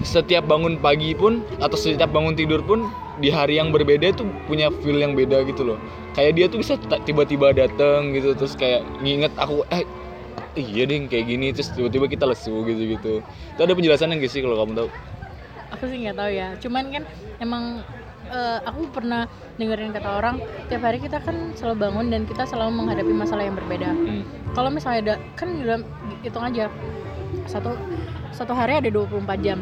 setiap bangun pagi pun atau setiap bangun tidur pun di hari yang berbeda tuh punya feel yang beda gitu loh. Kayak dia tuh bisa tiba-tiba datang gitu terus kayak nginget aku eh iya deh kayak gini terus tiba-tiba kita lesu gitu gitu itu ada penjelasan yang sih kalau kamu tahu? Aku sih nggak tahu ya. Cuman kan emang eh, aku pernah dengerin kata orang tiap hari kita kan selalu bangun dan kita selalu menghadapi masalah yang berbeda. Hmm. kalau misalnya ada kan dalam hitung aja satu satu hari ada 24 jam.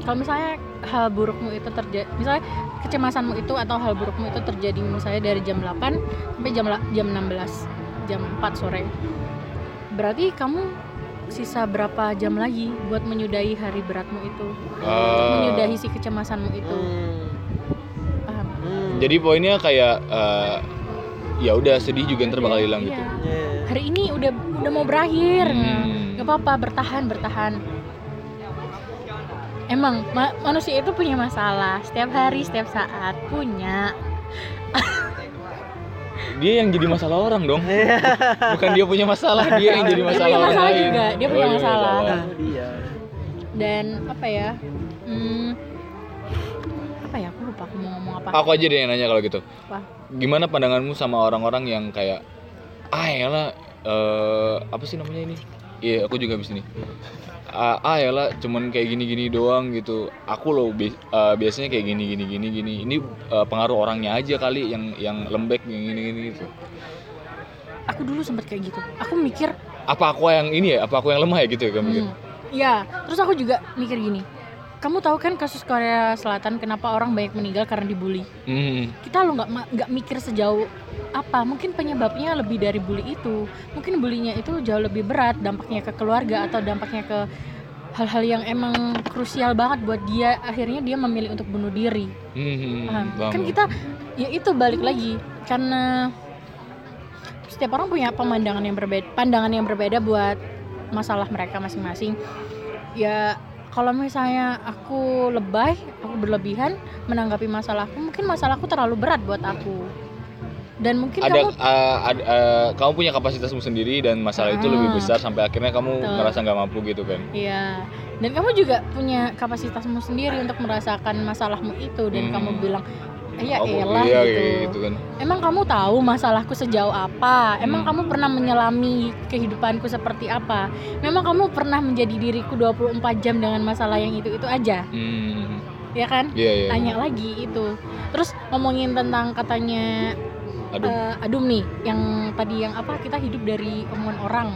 Kalau misalnya hal burukmu itu terjadi misalnya kecemasanmu itu atau hal burukmu itu terjadi misalnya dari jam 8 sampai jam jam 16 jam 4 sore berarti kamu sisa berapa jam lagi buat menyudahi hari beratmu itu Ah. menyudahi si kecemasanmu itu hmm, paham hmm, jadi poinnya kayak eh, ya udah sedih juga ntar bakal hilang Iya. gitu yeah. hari ini udah udah mau berakhir Hmm. nggak apa-apa bertahan bertahan emang ma- manusia itu punya masalah setiap hari setiap saat punya dia yang jadi masalah orang dong. Bukan dia punya masalah dia yang jadi Dia masalah punya orang masalah lain juga, dia punya Oh, masalah. Nah, dia. Dan apa ya? Hmm, apa ya? Aku lupa aku mau ngomong apa. Aku aja deh yang nanya kalau gitu. Apa? gimana pandanganmu sama orang-orang yang kayak ah ya apa sih namanya ini? Iya aku juga habis ini ah ah yalah cuman kayak gini-gini doang gitu. Aku loh bi- eh, biasanya kayak gini gini gini gini. Ini eh, pengaruh orangnya aja kali yang yang lembek yang gini gini gitu. Aku dulu sempet kayak gitu. Aku mikir apa aku yang ini ya? Apa aku yang lemah ya gitu ya kamu mikir? Hmm, ya terus aku juga mikir gini kamu tahu kan kasus Korea Selatan kenapa orang banyak meninggal karena dibully? Hmm. kita lo nggak nggak mikir sejauh apa. Mungkin penyebabnya lebih dari bully itu. Mungkin bulinya itu jauh lebih berat dampaknya ke keluarga atau dampaknya ke hal-hal yang emang krusial banget buat dia. Akhirnya dia memilih untuk bunuh diri. Hmm, paham. kan kita ya itu balik lagi. Karena setiap orang punya pemandangan yang berbeda pandangan yang berbeda buat masalah mereka masing-masing. Ya kalau misalnya aku lebay aku berlebihan menanggapi masalahku mungkin masalahku terlalu berat buat aku dan mungkin ada, kamu uh, ada uh, kamu punya kapasitasmu sendiri dan masalah itu lebih Ah. besar sampai akhirnya kamu Betul. ngerasa nggak mampu gitu kan Iya. Dan kamu juga punya kapasitasmu sendiri untuk merasakan masalahmu itu dan Hmm. kamu bilang, "Ya elah iya, gitu." gitu kan Emang kamu tahu masalahku sejauh apa? Emang Hmm. kamu pernah menyelami kehidupanku seperti apa? Memang kamu pernah menjadi diriku 24 jam dengan masalah yang itu-itu aja, Hmm. ya kan? Iya iya. Tanya lagi itu. Terus ngomongin tentang katanya Aduh. eh, Adum nih, yang tadi yang apa kita hidup dari omongan orang.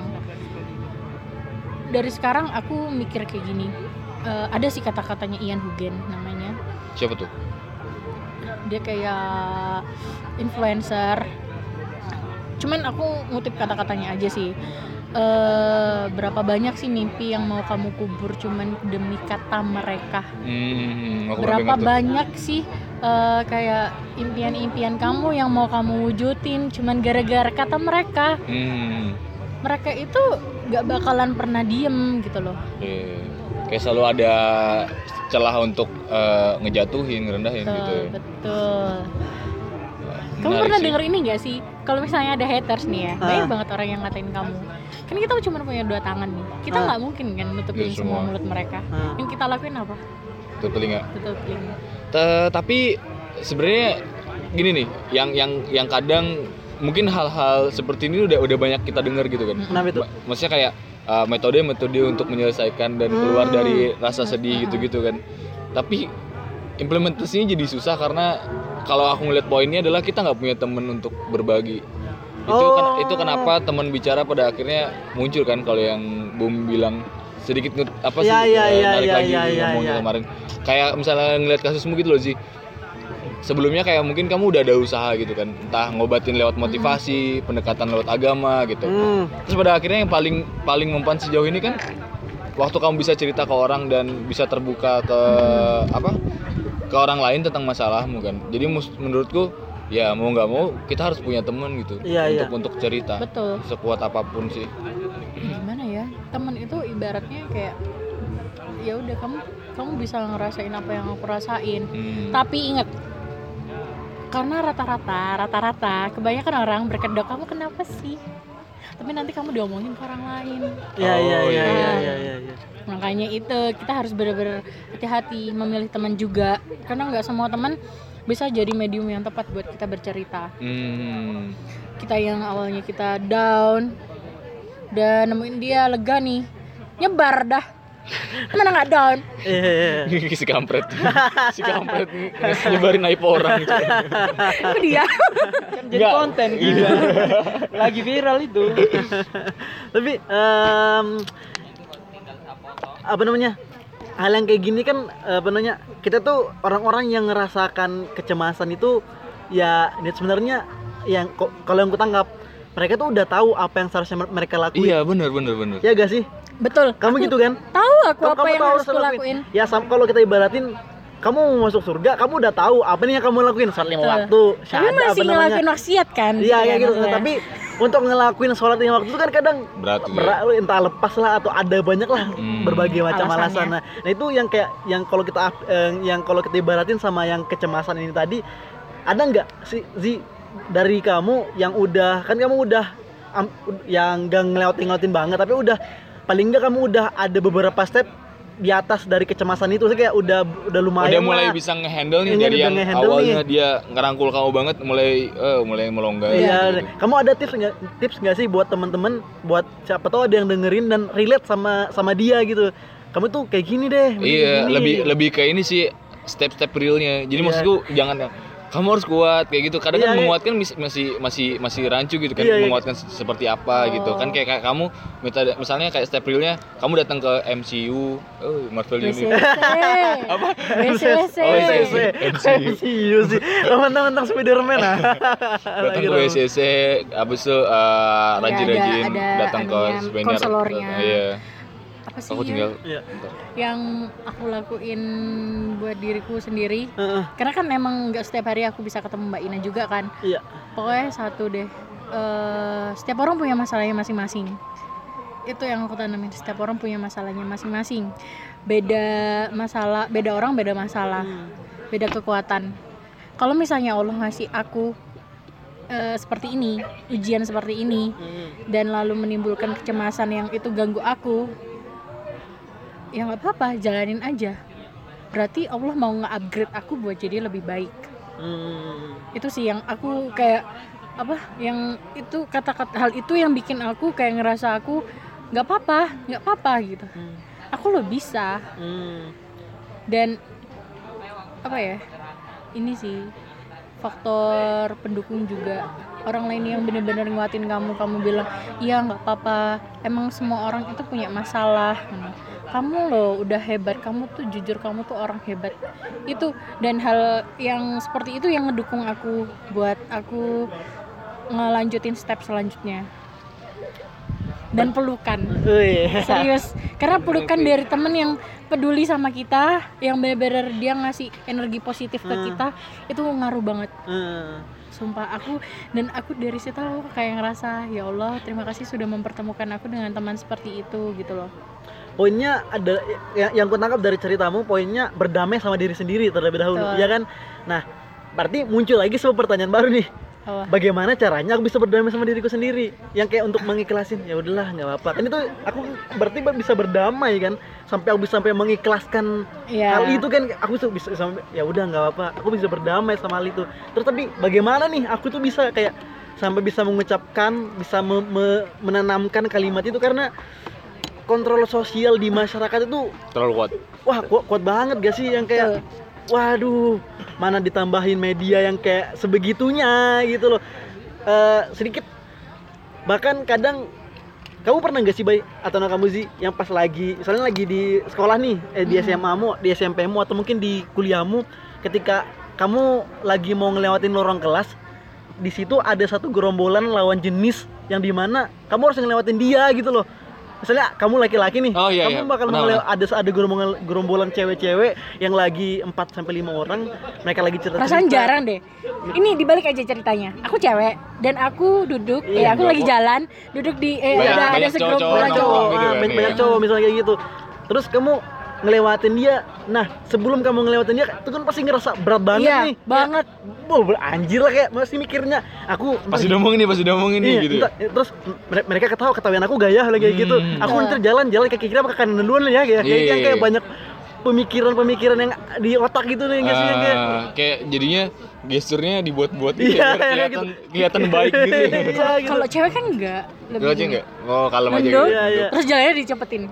Dari sekarang aku mikir kayak gini. eh, ada sih kata-katanya Ian Hugen namanya. Siapa tuh? Dia kayak influencer. Cuman aku ngutip kata-katanya aja sih. eh, berapa banyak sih mimpi yang mau kamu kubur cuman demi kata mereka Hmm, berapa dengar tuh. banyak sih eh, kayak impian-impian kamu yang mau kamu wujudin cuman gara-gara kata mereka Hmm, mereka itu nggak bakalan pernah diem gitu loh iya. Kayak selalu ada celah untuk eh, ngejatuhin, ngerendahin betul gitu. ya. betul kamu Menarik pernah sih. denger ini gak sih kalau misalnya ada haters nih ya Ah. banyak banget orang yang ngatain kamu kan kita cuma punya dua tangan nih kita Ah. nggak mungkin kan nutupin Iya, semua semua. mulut mereka Ah. yang kita lakuin apa Tuh telinga. tutupin Ta- tapi sebenarnya gini nih, yang yang yang kadang mungkin hal-hal seperti ini udah udah banyak kita dengar gitu kan. Kenapa itu? Ma- Maksudnya kayak uh, metode-metode untuk menyelesaikan dan keluar Hmm. dari rasa sedih gitu-gitu kan. Tapi implementasinya jadi susah karena kalau aku ngeliat poinnya adalah kita nggak punya temen untuk berbagi. Itu kan- Oh. itu kenapa teman bicara pada akhirnya muncul kan kalau yang Bum bilang sedikit apa sih Iya, iya, uh, iya, narik iya, lagi iya, iya, ngomongnya iya. kemarin. Kayak misalnya ngeliat kasusmu gitu loh sih sebelumnya kayak mungkin kamu udah ada usaha gitu kan entah ngobatin lewat motivasi pendekatan lewat agama gitu Hmm. terus pada akhirnya yang paling paling mempan sejauh ini kan waktu kamu bisa cerita ke orang dan bisa terbuka ke apa ke orang lain tentang masalahmu kan jadi menurutku ya mau nggak mau kita harus punya temen gitu Iya, iya. untuk untuk cerita betul sekuat apa pun sih gimana ya temen itu ibaratnya kayak ya udah kamu kamu bisa ngerasain apa yang aku rasain Hmm. tapi ingat karena rata-rata rata-rata kebanyakan orang berkedok kamu kenapa sih tapi nanti kamu diomongin ke orang lain Iya iya Oh, iya iya. iya iya iya. iya. makanya itu kita harus benar-benar hati-hati memilih teman juga karena nggak semua teman bisa jadi medium yang tepat buat kita bercerita Hmm. kita yang awalnya kita down dan nemuin dia lega nih nyebar dah mana nggak down iya. si kampret si kampret nyebarin aib orang itu dia Kan jadi Nggak. konten gitu. Lagi viral itu. Tapi em, apa namanya? Hal yang kayak gini kan apa namanya? Kita tuh orang-orang yang ngerasakan kecemasan itu ya ini sebenarnya yang kalau yang kutangkap mereka tuh udah tahu apa yang seharusnya mereka lakuin. iya bener bener bener Ya gak sih? Betul Kamu Aku gitu kan? tahu aku Kamu- apa kamu yang tahu harus kulakuin Ya sam- kalau kita ibaratin kamu mau masuk surga, kamu udah tahu apa nih yang kamu lakuin sholat lima waktu, tapi syahadat, masih ngelakuin maksiat kan Iya kayak gitu. maksudnya. Tapi untuk ngelakuin sholat lima waktu itu kan kadang berat berat entah lepas lah atau ada banyak lah Hmm. berbagai macam alasan. Nah, nah itu yang kayak yang kalau kita eh, yang kalau kita ibaratin sama yang kecemasan ini tadi ada nggak sih Zi dari kamu yang udah kan kamu udah yang gak ngelewatin ngelewatin banget tapi udah paling nggak kamu udah ada beberapa step di atas dari kecemasan itu sih kayak udah udah lumayan udah mulai lah. bisa ngehandle nih Ini dari yang awalnya nih. dia ngerangkul kamu banget mulai eh, mulai melonggar Iya, gitu. kamu ada tips nggak tips nggak sih buat teman-teman buat siapa tahu ada yang dengerin dan relate sama sama dia gitu. Kamu tuh kayak gini deh. Iya, gini. lebih lebih ke ini sih step-step realnya. Jadi Iya. maksudku jangan kamu harus kuat kayak gitu. Kadang Iya, kan iya. menguatkan mis- masih masih masih rancu gitu kan Iya, iya. menguatkan se- seperti apa Oh. gitu. Kan kayak, kayak kamu misalnya kayak step realnya kamu datang ke MCU, oh Marvel Universe. Apa? WCC Oh, WCC. MCU. MCU sih. Teman-teman Spiderman ah. datang ke dong. WCC habis itu uh, rajin-rajin datang ke konselornya. iya apa sih aku ya? tinggal Iya. yang aku lakuin buat diriku sendiri. Heeh, karena kan emang nggak setiap hari aku bisa ketemu Mbak Ina juga kan. Iya. pokoknya satu deh. Eh, setiap orang punya masalahnya masing-masing. Itu yang aku tanamin setiap orang punya masalahnya masing-masing. Beda masalah beda orang beda masalah. Beda kekuatan. Kalau misalnya Allah ngasih aku eh, seperti ini ujian seperti ini dan lalu menimbulkan kecemasan yang itu ganggu aku ya nggak apa-apa jalanin aja berarti Allah mau nge-upgrade aku buat jadi lebih baik Hmm. itu sih yang aku kayak apa yang itu kata-kata hal itu yang bikin aku kayak ngerasa aku nggak apa-apa nggak apa-apa gitu Hmm. aku lo bisa Hmm. dan apa ya ini sih faktor pendukung juga orang lain yang bener-bener nguatin kamu kamu bilang iya nggak apa-apa. Emang semua orang itu punya masalah. Kamu loh udah hebat kamu tuh jujur kamu tuh orang hebat. Itu dan hal yang seperti itu yang ngedukung aku buat aku ngelanjutin step selanjutnya. Dan pelukan. Serius. Karena pelukan dari temen yang peduli sama kita yang bener-bener dia ngasih energi positif ke Hmm. kita itu ngaruh banget. Eh, sumpah aku dan aku dari situ aku kayak ngerasa ya Allah terima kasih sudah mempertemukan aku dengan teman seperti itu gitu loh. Poinnya ada yang, yang ku tangkap dari ceritamu poinnya berdamai sama diri sendiri terlebih dahulu Betul. ya kan? Nah berarti muncul lagi sebuah pertanyaan baru nih Apa? bagaimana caranya aku bisa berdamai sama diriku sendiri? Yang kayak untuk mengiklasin ya udahlah nggak apa-apa. Kan itu aku berarti bisa berdamai kan? Sampai aku bisa sampai mengikhlaskan Iya. hal itu kan? Aku tuh bisa sampai ya udah nggak apa-apa. Aku bisa berdamai sama hal itu. Terus tapi bagaimana nih? Aku tuh bisa kayak sampai bisa mengucapkan bisa me- me- menanamkan kalimat itu karena kontrol sosial di masyarakat itu terlalu kuat. Wah kuat, kuat banget gak sih? Yang kayak waduh mana ditambahin media yang kayak sebegitunya gitu loh. Eh, sedikit. Bahkan kadang kamu pernah gak sih bay atau kamu sih yang pas lagi misalnya lagi di sekolah nih eh, di SMA mu di SMP mu atau mungkin di kuliahmu ketika kamu lagi mau ngelewatin lorong kelas di situ ada satu gerombolan lawan jenis yang di mana kamu harus ngelewatin dia gitu loh misalnya kamu laki-laki nih Oh, iya, kamu iya. bakal ngelew- ada ada gerombolan gerombolan cewek-cewek yang lagi 4 sampai lima orang mereka lagi cerita Perasaan jarang deh. Ini dibalik aja ceritanya. Aku cewek dan aku duduk, eh Iya, aku lagi jalan, duduk di eh, Banyak- ada ada banyak segrup cowok-cowok banyak cowok, cowok. gitu ah, kan, banyak, iya. banyak cowok misalnya kayak gitu. Terus kamu ngelewatin dia. Nah, sebelum kamu ngelewatin dia, itu kan pasti ngerasa berat banget Iya, nih. banget. Wah, anjir lah kayak masih mikirnya. Aku pasti ngomong ini pasti ngomong ini Iya, gitu entar- terus mere- mereka ketawa ketawain aku gaya lagi kayak gitu. Hmm. Aku Iya. ntar jalan-jalan kayak kira ke kanan duluan lah ya kayak, kayak Iya. yang kayak banyak pemikiran-pemikiran yang di otak gitu nih nggak sih yang kayak Ah, kayak jadinya gesturnya dibuat-buat gitu Iya, ya, biar iya, kelihatan kelihatan baik gitu ya. Iya, gitu. Kalau cewek kan enggak. Lu aja enggak? Oh, kalem aja gitu. Iya, iya. terus jalannya dicepetin.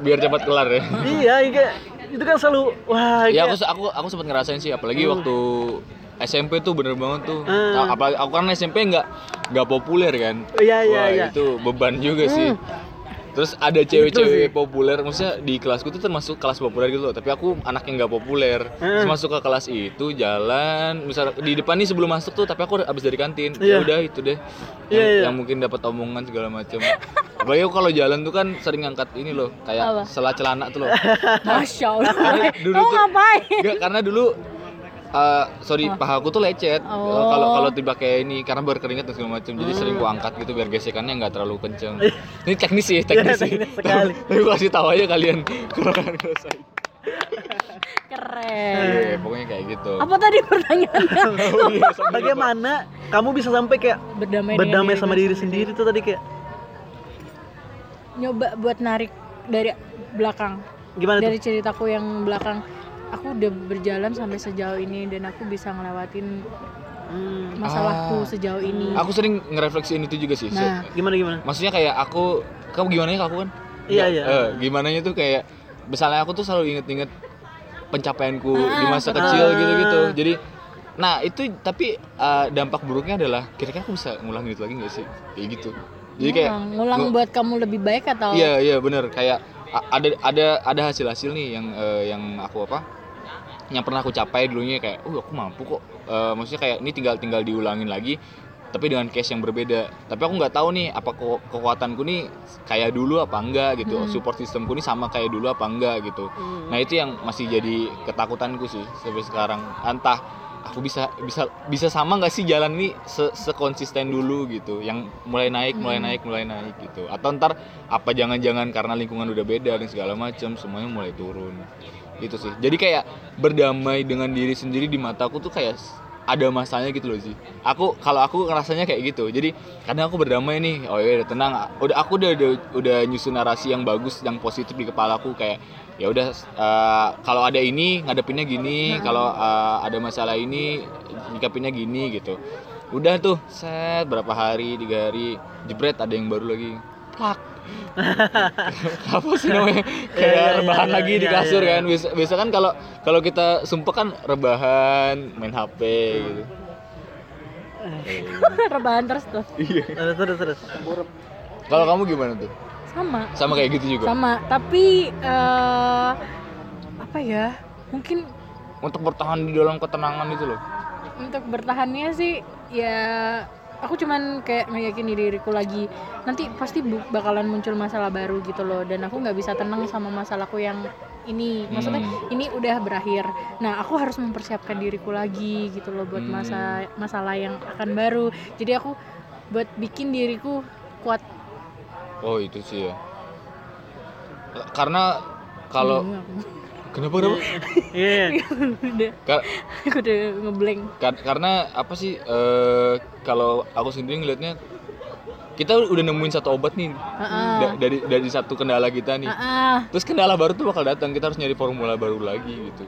Biar cepat kelar ya. iya kayak itu kan selalu wah Ya kayak- aku aku aku sempat ngerasain sih apalagi Hmm. waktu SMP tuh bener banget tuh. Hmm. Apalagi aku kan SMP nggak nggak populer kan. Iya, iya, Wah, iya. itu beban juga sih. Terus ada cewek-cewek populer, maksudnya di kelasku tuh termasuk kelas populer gitu loh. Tapi aku anak yang nggak populer. Terus Hmm. masuk ke kelas itu jalan, misal di depan nih sebelum masuk tuh, tapi aku habis dari kantin. Iya. Ya udah itu deh. Yang, Iya, iya. yang mungkin dapat omongan segala macam. Apalagi aku kalau jalan tuh kan sering ngangkat ini loh, kayak Apa? celana tuh loh. Masya Allah. Dulu tuh- ngapain? Enggak, karena dulu eh, sorry, Oh. paha aku tuh lecet. Oh. Kalau kalau tiba kayak ini karena berkeringat dan segala macam. Jadi sering gua angkat gitu biar gesekannya nggak terlalu kenceng. Ini teknis sih, teknis sih. teknis sekali. Tapi gua kasih tahu aja kalian kalau kalian ngerasain. Keren. Iya, pokoknya kayak gitu. Apa tadi pertanyaannya? Oh, iya, bagaimana kamu bisa sampai kayak Berdamai, berdamai sama diri diri sendiri tuh tadi kayak Nyoba buat narik dari belakang. gimana dari tuh? ceritaku yang belakang aku udah berjalan sampai sejauh ini dan aku bisa ngelewatin Hmm, masalahku Ah. sejauh ini Aku sering ngerefleksiin itu juga sih. Nah gimana gimana? Maksudnya kayak aku, kamu gimana ya aku kan? Iya, iya. eh, gimana tuh kayak misalnya aku tuh selalu inget-inget pencapaianku di Ah, masa betul. kecil gitu-gitu. Jadi nah itu tapi eh, dampak buruknya adalah kira-kira aku bisa ngulangin itu lagi nggak sih? Kayak gitu. Jadi kayak ngulang, ngulang ngu- buat kamu lebih baik atau Iya iya bener kayak ada ada ada hasil-hasil nih yang eh, yang aku apa? Yang pernah aku capai dulunya kayak, oh aku mampu kok. Eh, maksudnya kayak ini tinggal tinggal diulangin lagi tapi dengan case yang berbeda. Tapi aku nggak tahu nih apa ke- kekuatanku nih kayak dulu apa enggak gitu. Hmm. Support sistemku nih sama kayak dulu apa enggak gitu. Nah, itu yang masih jadi ketakutanku sih sampai sekarang. Entah aku bisa bisa bisa sama nggak sih jalan ini se sekonsisten dulu gitu? Yang mulai naik mulai Hmm. naik mulai naik gitu. Atau ntar apa jangan-jangan karena lingkungan udah beda dan segala macam semuanya mulai turun. Gitu sih. Jadi kayak berdamai dengan diri sendiri di mataku tuh kayak ada masanya gitu loh sih. Aku kalau aku ngerasanya kayak gitu. Jadi kadang aku berdamai nih. Oh ya udah tenang. Udah aku udah, udah udah nyusun narasi yang bagus yang positif di kepalaku kayak ya udah eh, kalau ada ini ngadepinnya gini. Kalau eh, ada masalah ini nyikapinnya gini gitu. Udah tuh set berapa hari tiga hari. Jebret ada yang baru lagi. Plak apa sih namanya? Iya, kayak iya, rebahan iya, lagi di iya, kasur iya. kan. Biasa, biasa kan kalau kalau kita sumpah kan rebahan main HP gitu. Rebahan terus tuh. Terus terus terus. kalau kamu gimana tuh? Sama. Sama kayak gitu juga? Sama. Tapi eh, apa ya? Mungkin untuk bertahan di dalam ketenangan itu loh. Untuk bertahannya sih ya aku cuman kayak meyakini diriku lagi nanti pasti bakalan muncul masalah baru gitu loh dan aku nggak bisa tenang sama masalahku yang ini maksudnya Hmm. ini udah berakhir nah aku harus mempersiapkan diriku lagi gitu loh buat Hmm. masa masalah yang akan baru jadi aku buat bikin diriku kuat Oh itu sih ya. Karena kalau kenapa kenapa? Iya. aku. udah Kar- aku udah ngeblank kar- karena apa sih? eh, kalau aku sendiri ngelihatnya kita udah nemuin satu obat nih Heeh. da- dari dari satu kendala kita nih. Ah, Terus kendala baru tuh bakal datang. Kita harus nyari formula baru lagi gitu.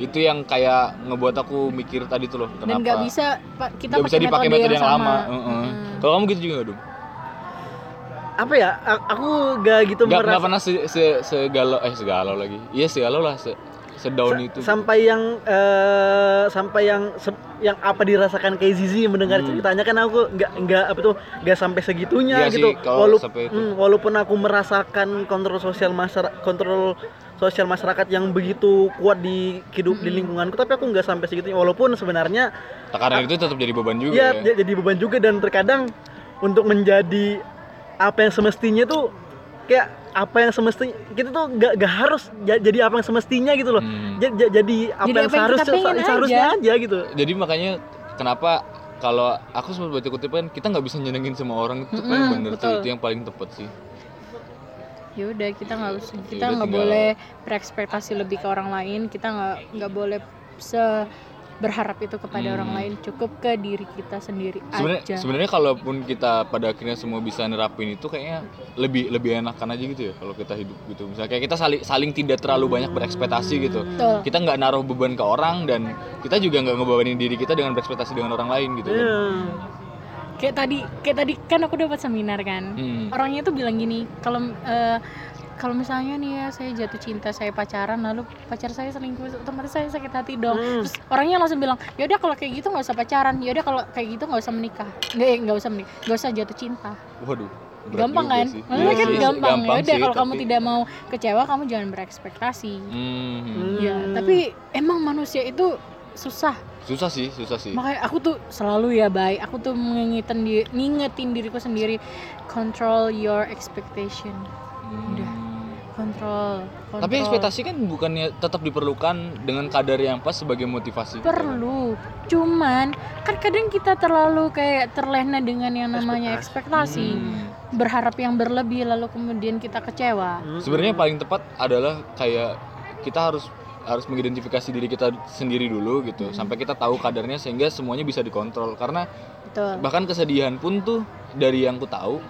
Itu yang kayak ngebuat aku mikir tadi tuh loh. Kenapa? dan nggak bisa kita nggak bisa pakai dipakai metode, metode yang, lama. sama. Heeh. Mm. Kalau kamu gitu juga dong? Apa ya? Aku gak gitu nggak merasa pernah se, se- segalau eh segalau lagi. Iya segalau lah se sedown itu. sampai yang eh, sampai yang se- yang apa dirasakan kayak Zizi mendengar Hmm. ceritanya kan aku nggak nggak apa tuh nggak sampai segitunya Iya sih, gitu kalau Walau- sampai itu. hmm, walaupun aku merasakan kontrol sosial masyarakat kontrol sosial masyarakat yang begitu kuat di hidup di Hmm. lingkunganku tapi aku nggak sampai segitunya walaupun sebenarnya Tekanan itu tetap jadi beban juga ya ya. jadi beban juga dan terkadang untuk menjadi apa yang semestinya tuh kayak apa yang semestinya kita tuh gak, gak harus ja- jadi apa yang semestinya gitu loh Hmm. Ja- ja- jadi apa Jadi yang apa yang seharusnya kita aja. aja gitu Jadi makanya kenapa kalau aku sempat baca kutipan kita nggak bisa nyenengin semua orang itu paling Mm-mm, bener tuh itu yang paling tepat sih. ya udah kita nggak usah kita udah nggak boleh berekspektasi lebih ke orang lain kita nggak nggak boleh se berharap itu kepada Hmm. orang lain cukup ke diri kita sendiri Sebenarnya aja sebenarnya kalaupun kita pada akhirnya semua bisa nerapin itu kayaknya lebih lebih enakan aja gitu ya kalau kita hidup gitu. Misalnya kayak kita saling saling tidak terlalu banyak berekspektasi gitu. Betul. Kita nggak naruh beban ke orang dan kita juga nggak ngebawain diri kita dengan berekspektasi dengan orang lain gitu. kan. Iya. kayak tadi kayak tadi kan aku dapat seminar kan Hmm. orangnya tuh bilang gini kalau eh, kalau misalnya nih ya saya jatuh cinta saya pacaran lalu pacar saya selingkuh otomatis saya sakit hati dong Hmm. terus orangnya langsung bilang yaudah kalau kayak gitu nggak usah pacaran yaudah kalau kayak gitu nggak usah menikah nggak eh, nggak usah menikah nggak usah jatuh cinta Waduh. berat gampang kan sih. maksudnya Iya kan sih, gampang, ya udah kalau kamu tapi- tidak mau kecewa kamu jangan berekspektasi Hmm. Hmm. ya tapi emang manusia itu susah Susah sih, susah sih. makanya aku tuh selalu ya baik aku tuh mengingetin di, ngingetin diriku sendiri control your expectation Hmm. udah. Control, control. Tapi ekspektasi kan bukannya tetap diperlukan dengan kadar yang pas sebagai motivasi. perlu cuman kan kadang kita terlalu kayak terlena dengan yang namanya ekspektasi Hmm. berharap yang berlebih lalu kemudian kita kecewa Hmm. Sebenarnya paling tepat adalah kayak kita harus harus mengidentifikasi diri kita sendiri dulu gitu Hmm. sampai kita tahu kadarnya sehingga semuanya bisa dikontrol karena betul bahkan kesedihan pun tuh dari yang ku tahu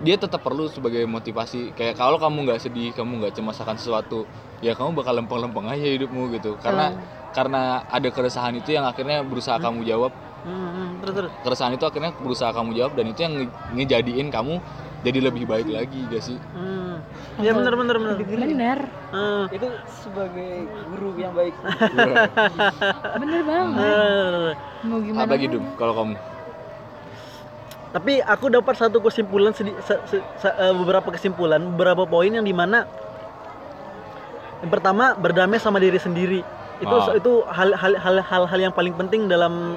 dia tetap perlu sebagai motivasi. Kayak kalau kamu nggak sedih kamu nggak cemas akan sesuatu ya kamu bakal lempeng-lempeng aja hidupmu gitu. Karena karena ada keresahan itu yang akhirnya berusaha kamu jawab. Hmm, hmm. terus terus. Keresahan itu akhirnya berusaha kamu jawab dan itu yang nge- ngejadiin kamu jadi lebih baik lagi gak sih? Hmm. ya bener bener bener. Bener Hmm. itu sebagai guru yang baik. Bener banget. Eh, mau gimana apa? Dum? kalau kamu tapi aku dapat satu kesimpulan sedi- se- se- se- eh, beberapa kesimpulan beberapa poin yang di mana yang pertama berdamai sama diri sendiri. Itu Ah. itu hal hal hal hal hal yang paling penting dalam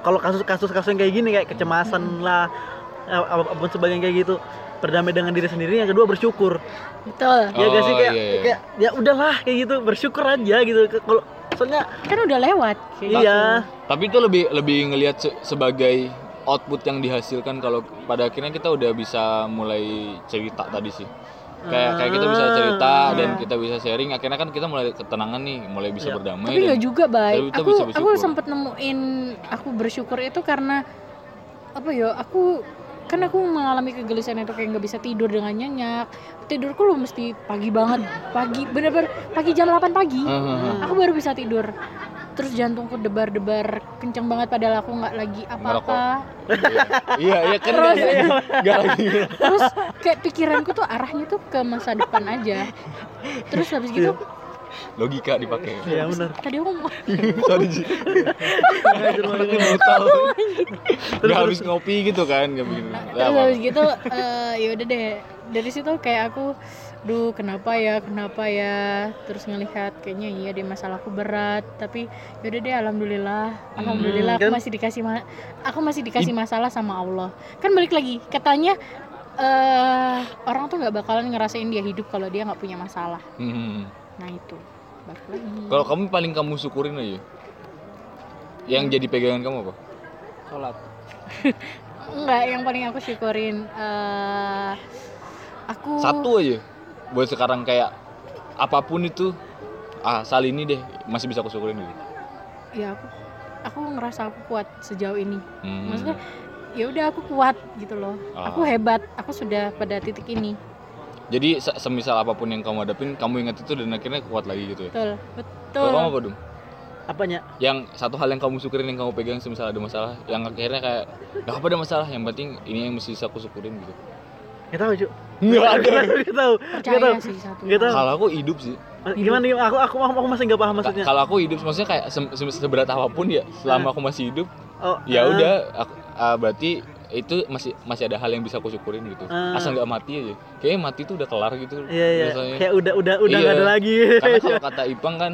kalau kasus-kasus kasus yang kayak gini kayak kecemasan lah eh, apa- apa pun sebagainya kayak gitu berdamai dengan diri sendiri. Yang kedua bersyukur. Betul. Ya gak sih? Oh, kayak iya, iya. kayak ya udahlah kayak gitu bersyukur aja gitu. Kalau soalnya kan udah lewat. Kayak gitu. iya tapi itu lebih lebih ngelihat se- sebagai output yang dihasilkan kalau pada akhirnya kita udah bisa mulai cerita tadi sih kayak kayak kita bisa cerita Ah. dan kita bisa sharing akhirnya kan kita mulai ketenangan nih mulai bisa Iya. berdamai tapi nggak juga baik aku bisa aku sempat nemuin aku bersyukur itu karena apa ya aku kan aku mengalami kegelisahan itu kayak nggak bisa tidur dengan nyenyak tidurku lu mesti pagi banget pagi bener-bener pagi jam 8 pagi Hahaha. aku baru bisa tidur terus jantungku debar-debar kenceng banget padahal aku nggak lagi apa-apa. Iya iya kan Terus- lagi- lagi. Terus kayak pikiranku tuh arahnya tuh ke masa depan aja. Terus habis gitu logika dipakai. Iya benar. Tadi aku mau sorry Ji. Nggak habis ngopi gitu kan nggak begini Ya, terus habis gitu eh, ya udah deh. Dari situ kayak aku duh kenapa ya kenapa ya terus ngelihat kayaknya iya deh masalahku berat tapi yaudah deh alhamdulillah alhamdulillah aku kan? masih dikasih ma- aku masih dikasih masalah sama Allah kan balik lagi katanya eh orang tuh nggak bakalan ngerasain dia hidup kalau dia nggak punya masalah Hmm. nah itu balik lagi Kalau kamu paling kamu syukurin aja. Yang jadi pegangan kamu apa? sholat Enggak, yang paling aku syukurin eh aku Satu aja. Buat sekarang kayak apa pun itu ah sal ini deh masih bisa aku syukurin gitu. ya aku aku ngerasa aku kuat sejauh ini. Hmm. Maksudnya ya udah aku kuat gitu loh. Ah. Aku hebat, aku sudah pada titik ini. Jadi se- semisal apa pun yang kamu hadapin, kamu ingat itu dan akhirnya kuat lagi gitu ya. Betul. Kalau kamu Betul. apa dong? apanya Yang satu hal yang kamu syukurin yang kamu pegang semisal ada masalah, yang akhirnya kayak nggak apa ada masalah, yang penting ini yang mesti bisa aku syukurin gitu. Nggak tahu cu Nggak ada. tahu Percaya tahu sih satu. nggak tahu Kalau aku hidup sih. gimana gimana? aku aku aku masih nggak paham maksudnya Kalau aku hidup maksudnya kayak se- se- seberat apa pun ya, selama aku masih hidup, oh ya ah. udah aku, ah, berarti itu masih masih ada hal yang bisa aku syukurin gitu. Ah. Asal nggak mati aja. Kayaknya mati tuh udah kelar gitu. iya iya kayak udah udah udah nggak Iya. ada lagi Karena kalau kata Ipang kan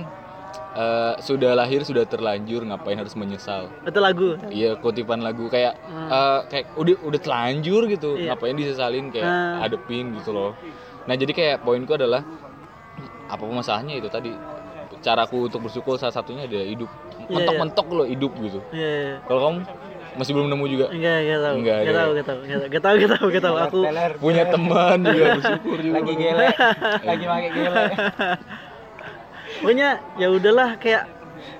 eh, sudah lahir sudah terlanjur ngapain harus menyesal. itu lagu Iya kutipan lagu kayak Hmm. eh, kayak udah udah telanjur gitu Iya. ngapain disesalin kayak Ah. hadepin gitu loh. Nah jadi kayak poinku adalah apa masalahnya itu tadi caraku untuk bersyukur salah satunya ada hidup Iya, mentok-mentok loh hidup gitu. iya iya Kalau kamu masih belum nemu juga Enggak, enggak tahu. Enggak, Enggak enggak. tahu, enggak tahu. Enggak tahu, enggak tahu, enggak tahu. Aku teler punya teman juga bersyukur juga. lagi gele lagi pakai gele pokoknya ya udahlah kayak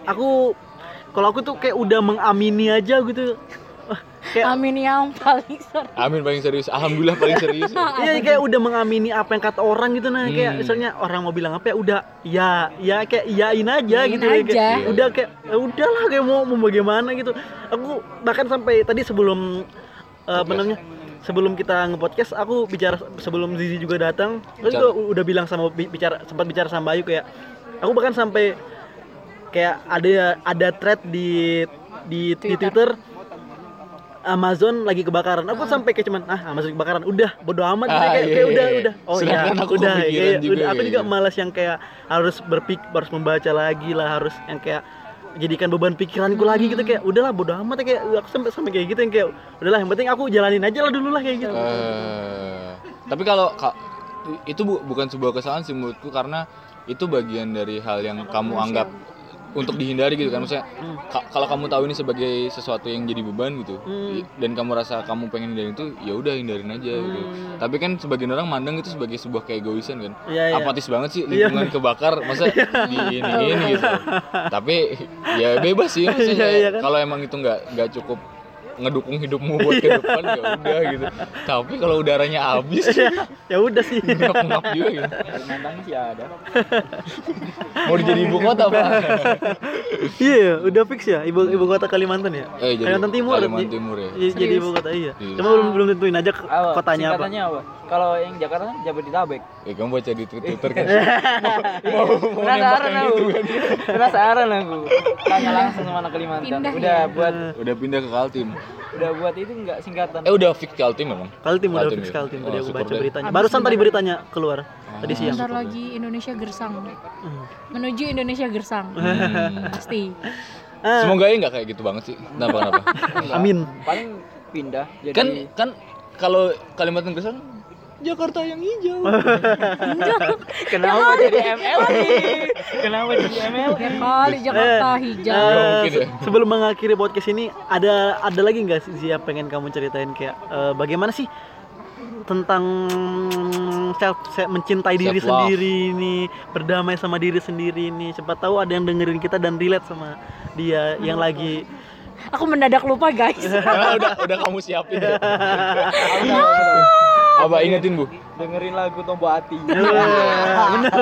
aku kalau aku tuh kayak udah mengamini aja gitu. Wah, kayak Amin yang paling sering. Amin paling serius. Alhamdulillah paling serius. ya. Iya kayak udah mengamini apa yang kata orang gitu nah kayak Hmm. misalnya orang mau bilang apa ya udah ya ya kayak iyain aja Iyain gitu ya, kayak, aja. udah kayak ya udahlah kayak mau mau bagaimana gitu aku bahkan sampai tadi sebelum eh, apa namanya sebelum kita nge-podcast aku bicara sebelum Zizi juga datang aku udah bilang sama bi- bicara sempat bicara sama Bayu kayak aku bahkan sampai kayak ada ada thread di di, di Twitter. Twitter Amazon lagi kebakaran. Aku sampai kayak cuman ah Amazon kebakaran. Udah bodo amat Ah, kayak, iya, kayak iya, udah iya. udah. Oh iya, aku udah kayak, juga udah aku kayak juga gitu. malas yang kayak harus berpik harus membaca lagi lah, harus yang kayak jadikan beban pikiranku lagi gitu kayak udahlah bodo amat ya, kayak aku sampai sampai kayak gitu yang kayak udahlah yang penting aku jalanin aja lah dulu lah kayak gitu. Eh, tapi kalau ka- itu bu- bukan sebuah kesalahan sih menurutku karena itu bagian dari hal yang kamu anggap untuk dihindari gitu kan maksudnya ka- kalau kamu tahu ini sebagai sesuatu yang jadi beban gitu Hmm. dan kamu rasa kamu pengen hindarin itu ya udah hindarin aja gitu Hmm. tapi kan sebagian orang mandang itu sebagai sebuah keegoisan kan Iya, iya. apatis banget sih Iya. lingkungan kebakar masa di ini ini gitu tapi ya bebas sih maksudnya Iya, iya kan? kalau emang itu nggak nggak cukup ngedukung hidupmu buat ke depan ya udah gitu tapi kalau udaranya habis ya udah sih. ngap-ngap juga gitu Kalimantan sih ada mau jadi ibu kota pak Iya, udah fix ya ibu ibu kota Kalimantan ya. Eh, jadi Kalimantan Timur. Kalimantan Timur ya Jadi ibu kota iya. Iya. Cuma belum belum tentuin aja apa kotanya apa. apa kalau yang Jakarta kan Jabodetabek ya kamu baca di Twitter kan mau penasaran nembak yang aku gitu kan. penasaran aku tanya langsung sama anak Kalimantan Pindah udah ya? buat udah pindah ke Kaltim udah buat itu enggak singkatan eh udah fix Kaltim memang Kaltim udah Kaltim fix ya? Kaltim tadi Oh, aku baca beritanya. Abis Barusan tadi beritanya keluar tadi siang. Bentar lagi Indonesia gersang. Hmm. Menuju Indonesia gersang. Hmm. Pasti. Ah, semoga ya nggak kayak gitu banget sih kenapa kenapa Amin. paling pindah jadi kan kan kalau Kalimantan Gersang Jakarta yang hijau. Kenapa jadi ML nih kenapa jadi ML kali Jakarta Eh, hijau. se- sebelum mengakhiri podcast ini ada ada lagi nggak sih yang pengen kamu ceritain? Kayak eh, bagaimana sih tentang self, self- mencintai diri Self-love. sendiri ini berdamai sama diri sendiri ini. Siapa tahu ada yang dengerin kita dan relate sama dia yang lagi Aku mendadak lupa guys. Udah udah kamu siapin. Ya. Apa ingetin bu? Dengerin lagu Tombo Hati bener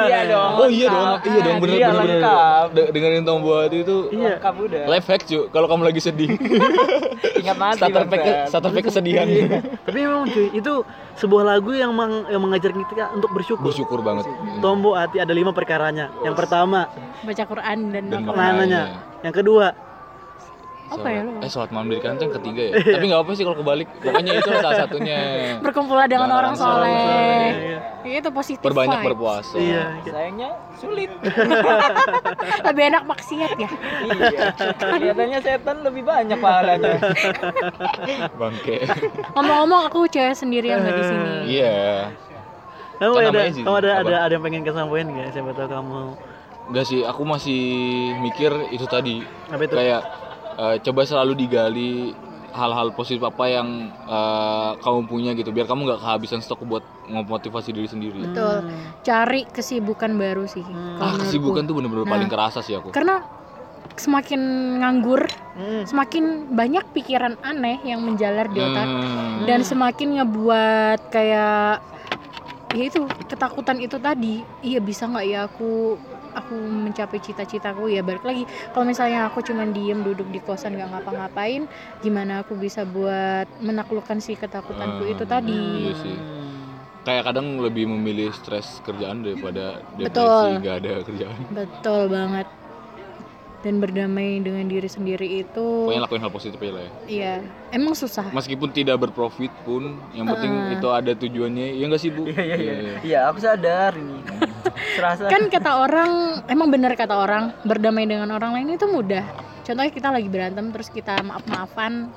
iya dong oh iya dong. iya dong bener Iya, bener bener lengkap. Dengerin tombol hati itu iya. Lengkap udah. Life hack cuy kalau kamu lagi sedih. Ingat mati starter pack starter pack kesedihan. Tapi memang cuy itu sebuah lagu yang, meng, yang mengajar kita untuk bersyukur. Bersyukur banget. Tombo hati ada lima perkaranya. Yang pertama Baca Quran dan Dan Makanya. yang kedua apa ya lu Eh sholat malam di yang ketiga ya. Tapi nggak apa sih kalau kebalik. Pokoknya itu salah satunya. berkumpullah dengan Dengan orang soleh. soleh itu positif Perbanyak vibes. berpuasa. Iya. Sayangnya sulit. lebih enak maksiat ya iya. Kelihatannya setan lebih banyak pahalanya. Bangke. ngomong-ngomong aku cewek sendirian nggak di sini Iya. Kamu Kan ada, namanya sih, kamu ada, apa? ada, ada yang pengen kesampaian nggak? Siapa tahu kamu Enggak sih, aku masih mikir itu tadi. apa itu? Kayak eh, coba selalu digali hal-hal positif apa yang eh, kamu punya gitu biar kamu nggak kehabisan stok buat memotivasi diri sendiri. betul cari kesibukan baru sih kalau Ah, kesibukan tuh bener-bener Nah. paling kerasa sih aku. karena semakin nganggur Hmm. semakin banyak pikiran aneh yang menjalar di otak Hmm. dan semakin ngebuat kayak ya itu ketakutan itu tadi iya bisa nggak ya aku aku mencapai cita-citaku ya balik lagi kalau misalnya aku cuman diem duduk di kosan nggak ngapa-ngapain gimana aku bisa buat menaklukkan si ketakutanku Hmm, itu tadi Iya sih. Kayak kadang lebih memilih stres kerjaan daripada Betul. depresi nggak ada kerjaan. betul banget dan berdamai dengan diri sendiri itu Pokoknya lakuin hal positif aja lah ya. iya emang susah Meskipun tidak berprofit pun, yang penting Heeh. itu ada tujuannya. Iya nggak sih bu? Iya iya iya. Iya, aku sadar ini. Serasa kan kata orang emang benar kata orang berdamai dengan orang lain itu mudah contohnya kita lagi berantem terus kita maaf maafan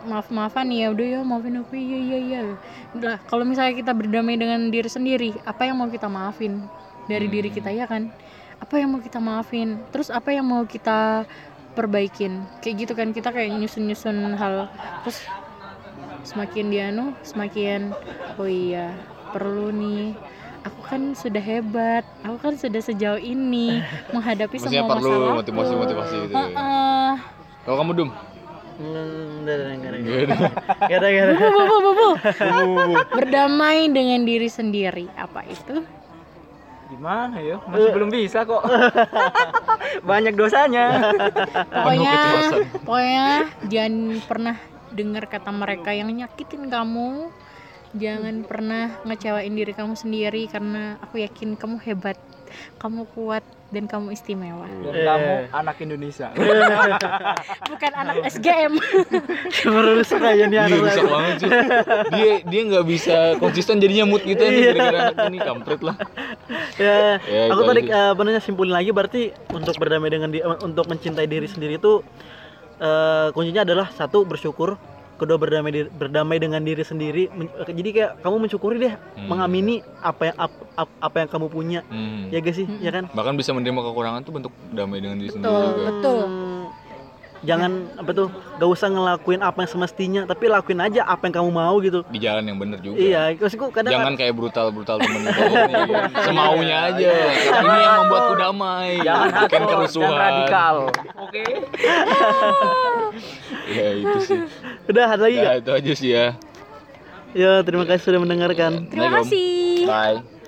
maaf maafan ya udah ya maafin aku iya iya iya lah kalau misalnya kita berdamai dengan diri sendiri apa yang mau kita maafin dari Hmm. diri kita ya kan apa yang mau kita maafin terus apa yang mau kita perbaikin kayak gitu kan kita kayak nyusun nyusun hal terus semakin dianu semakin oh iya perlu nih aku kan sudah hebat aku kan sudah sejauh ini menghadapi Maksudnya semua perlu masalah motivasi-motivasi gitu. ya. Heeh. Kalau kamu dum? Hmm, bu. berdamai dengan diri sendiri apa itu gimana ya? Masih belum bisa kok. Banyak dosanya. pokoknya pokoknya jangan pernah dengar kata mereka yang nyakitin kamu jangan pernah ngecewain diri kamu sendiri karena aku yakin kamu hebat kamu kuat dan kamu istimewa Dan Eh. kamu anak Indonesia. bukan anak SGM rusak aja nih Iya anak rusak banget sih. Dia dia nggak bisa konsisten jadinya mood kita nih gara-gara anak ini kampret lah. ya, Ya, aku tadi aja. eh, namanya simpulin lagi berarti untuk berdamai dengan di, eh, untuk mencintai diri sendiri itu eh, kuncinya adalah satu bersyukur kedua berdamai diri- berdamai dengan diri sendiri Men- jadi kayak kamu mensyukuri deh Hmm. mengamini apa yang ap- ap- apa yang kamu punya Hmm. ya guys sih Hmm. ya kan Bahkan bisa menerima kekurangan tuh bentuk damai dengan diri sendiri betul juga. betul Hmm, jangan apa tuh gak usah ngelakuin apa yang semestinya tapi lakuin aja apa yang kamu mau gitu Di jalan yang bener juga. iya maksudku kadang Jangan kayak brutal-brutal temen kamu nih. Semaunya aja. Ini yang membuatku damai. Jangan Bukan kerusuhan. radikal. Oke. Ya itu sih. udah ada lagi Ya gak? itu aja sih ya. ya terima kasih sudah mendengarkan terima kasih Bye.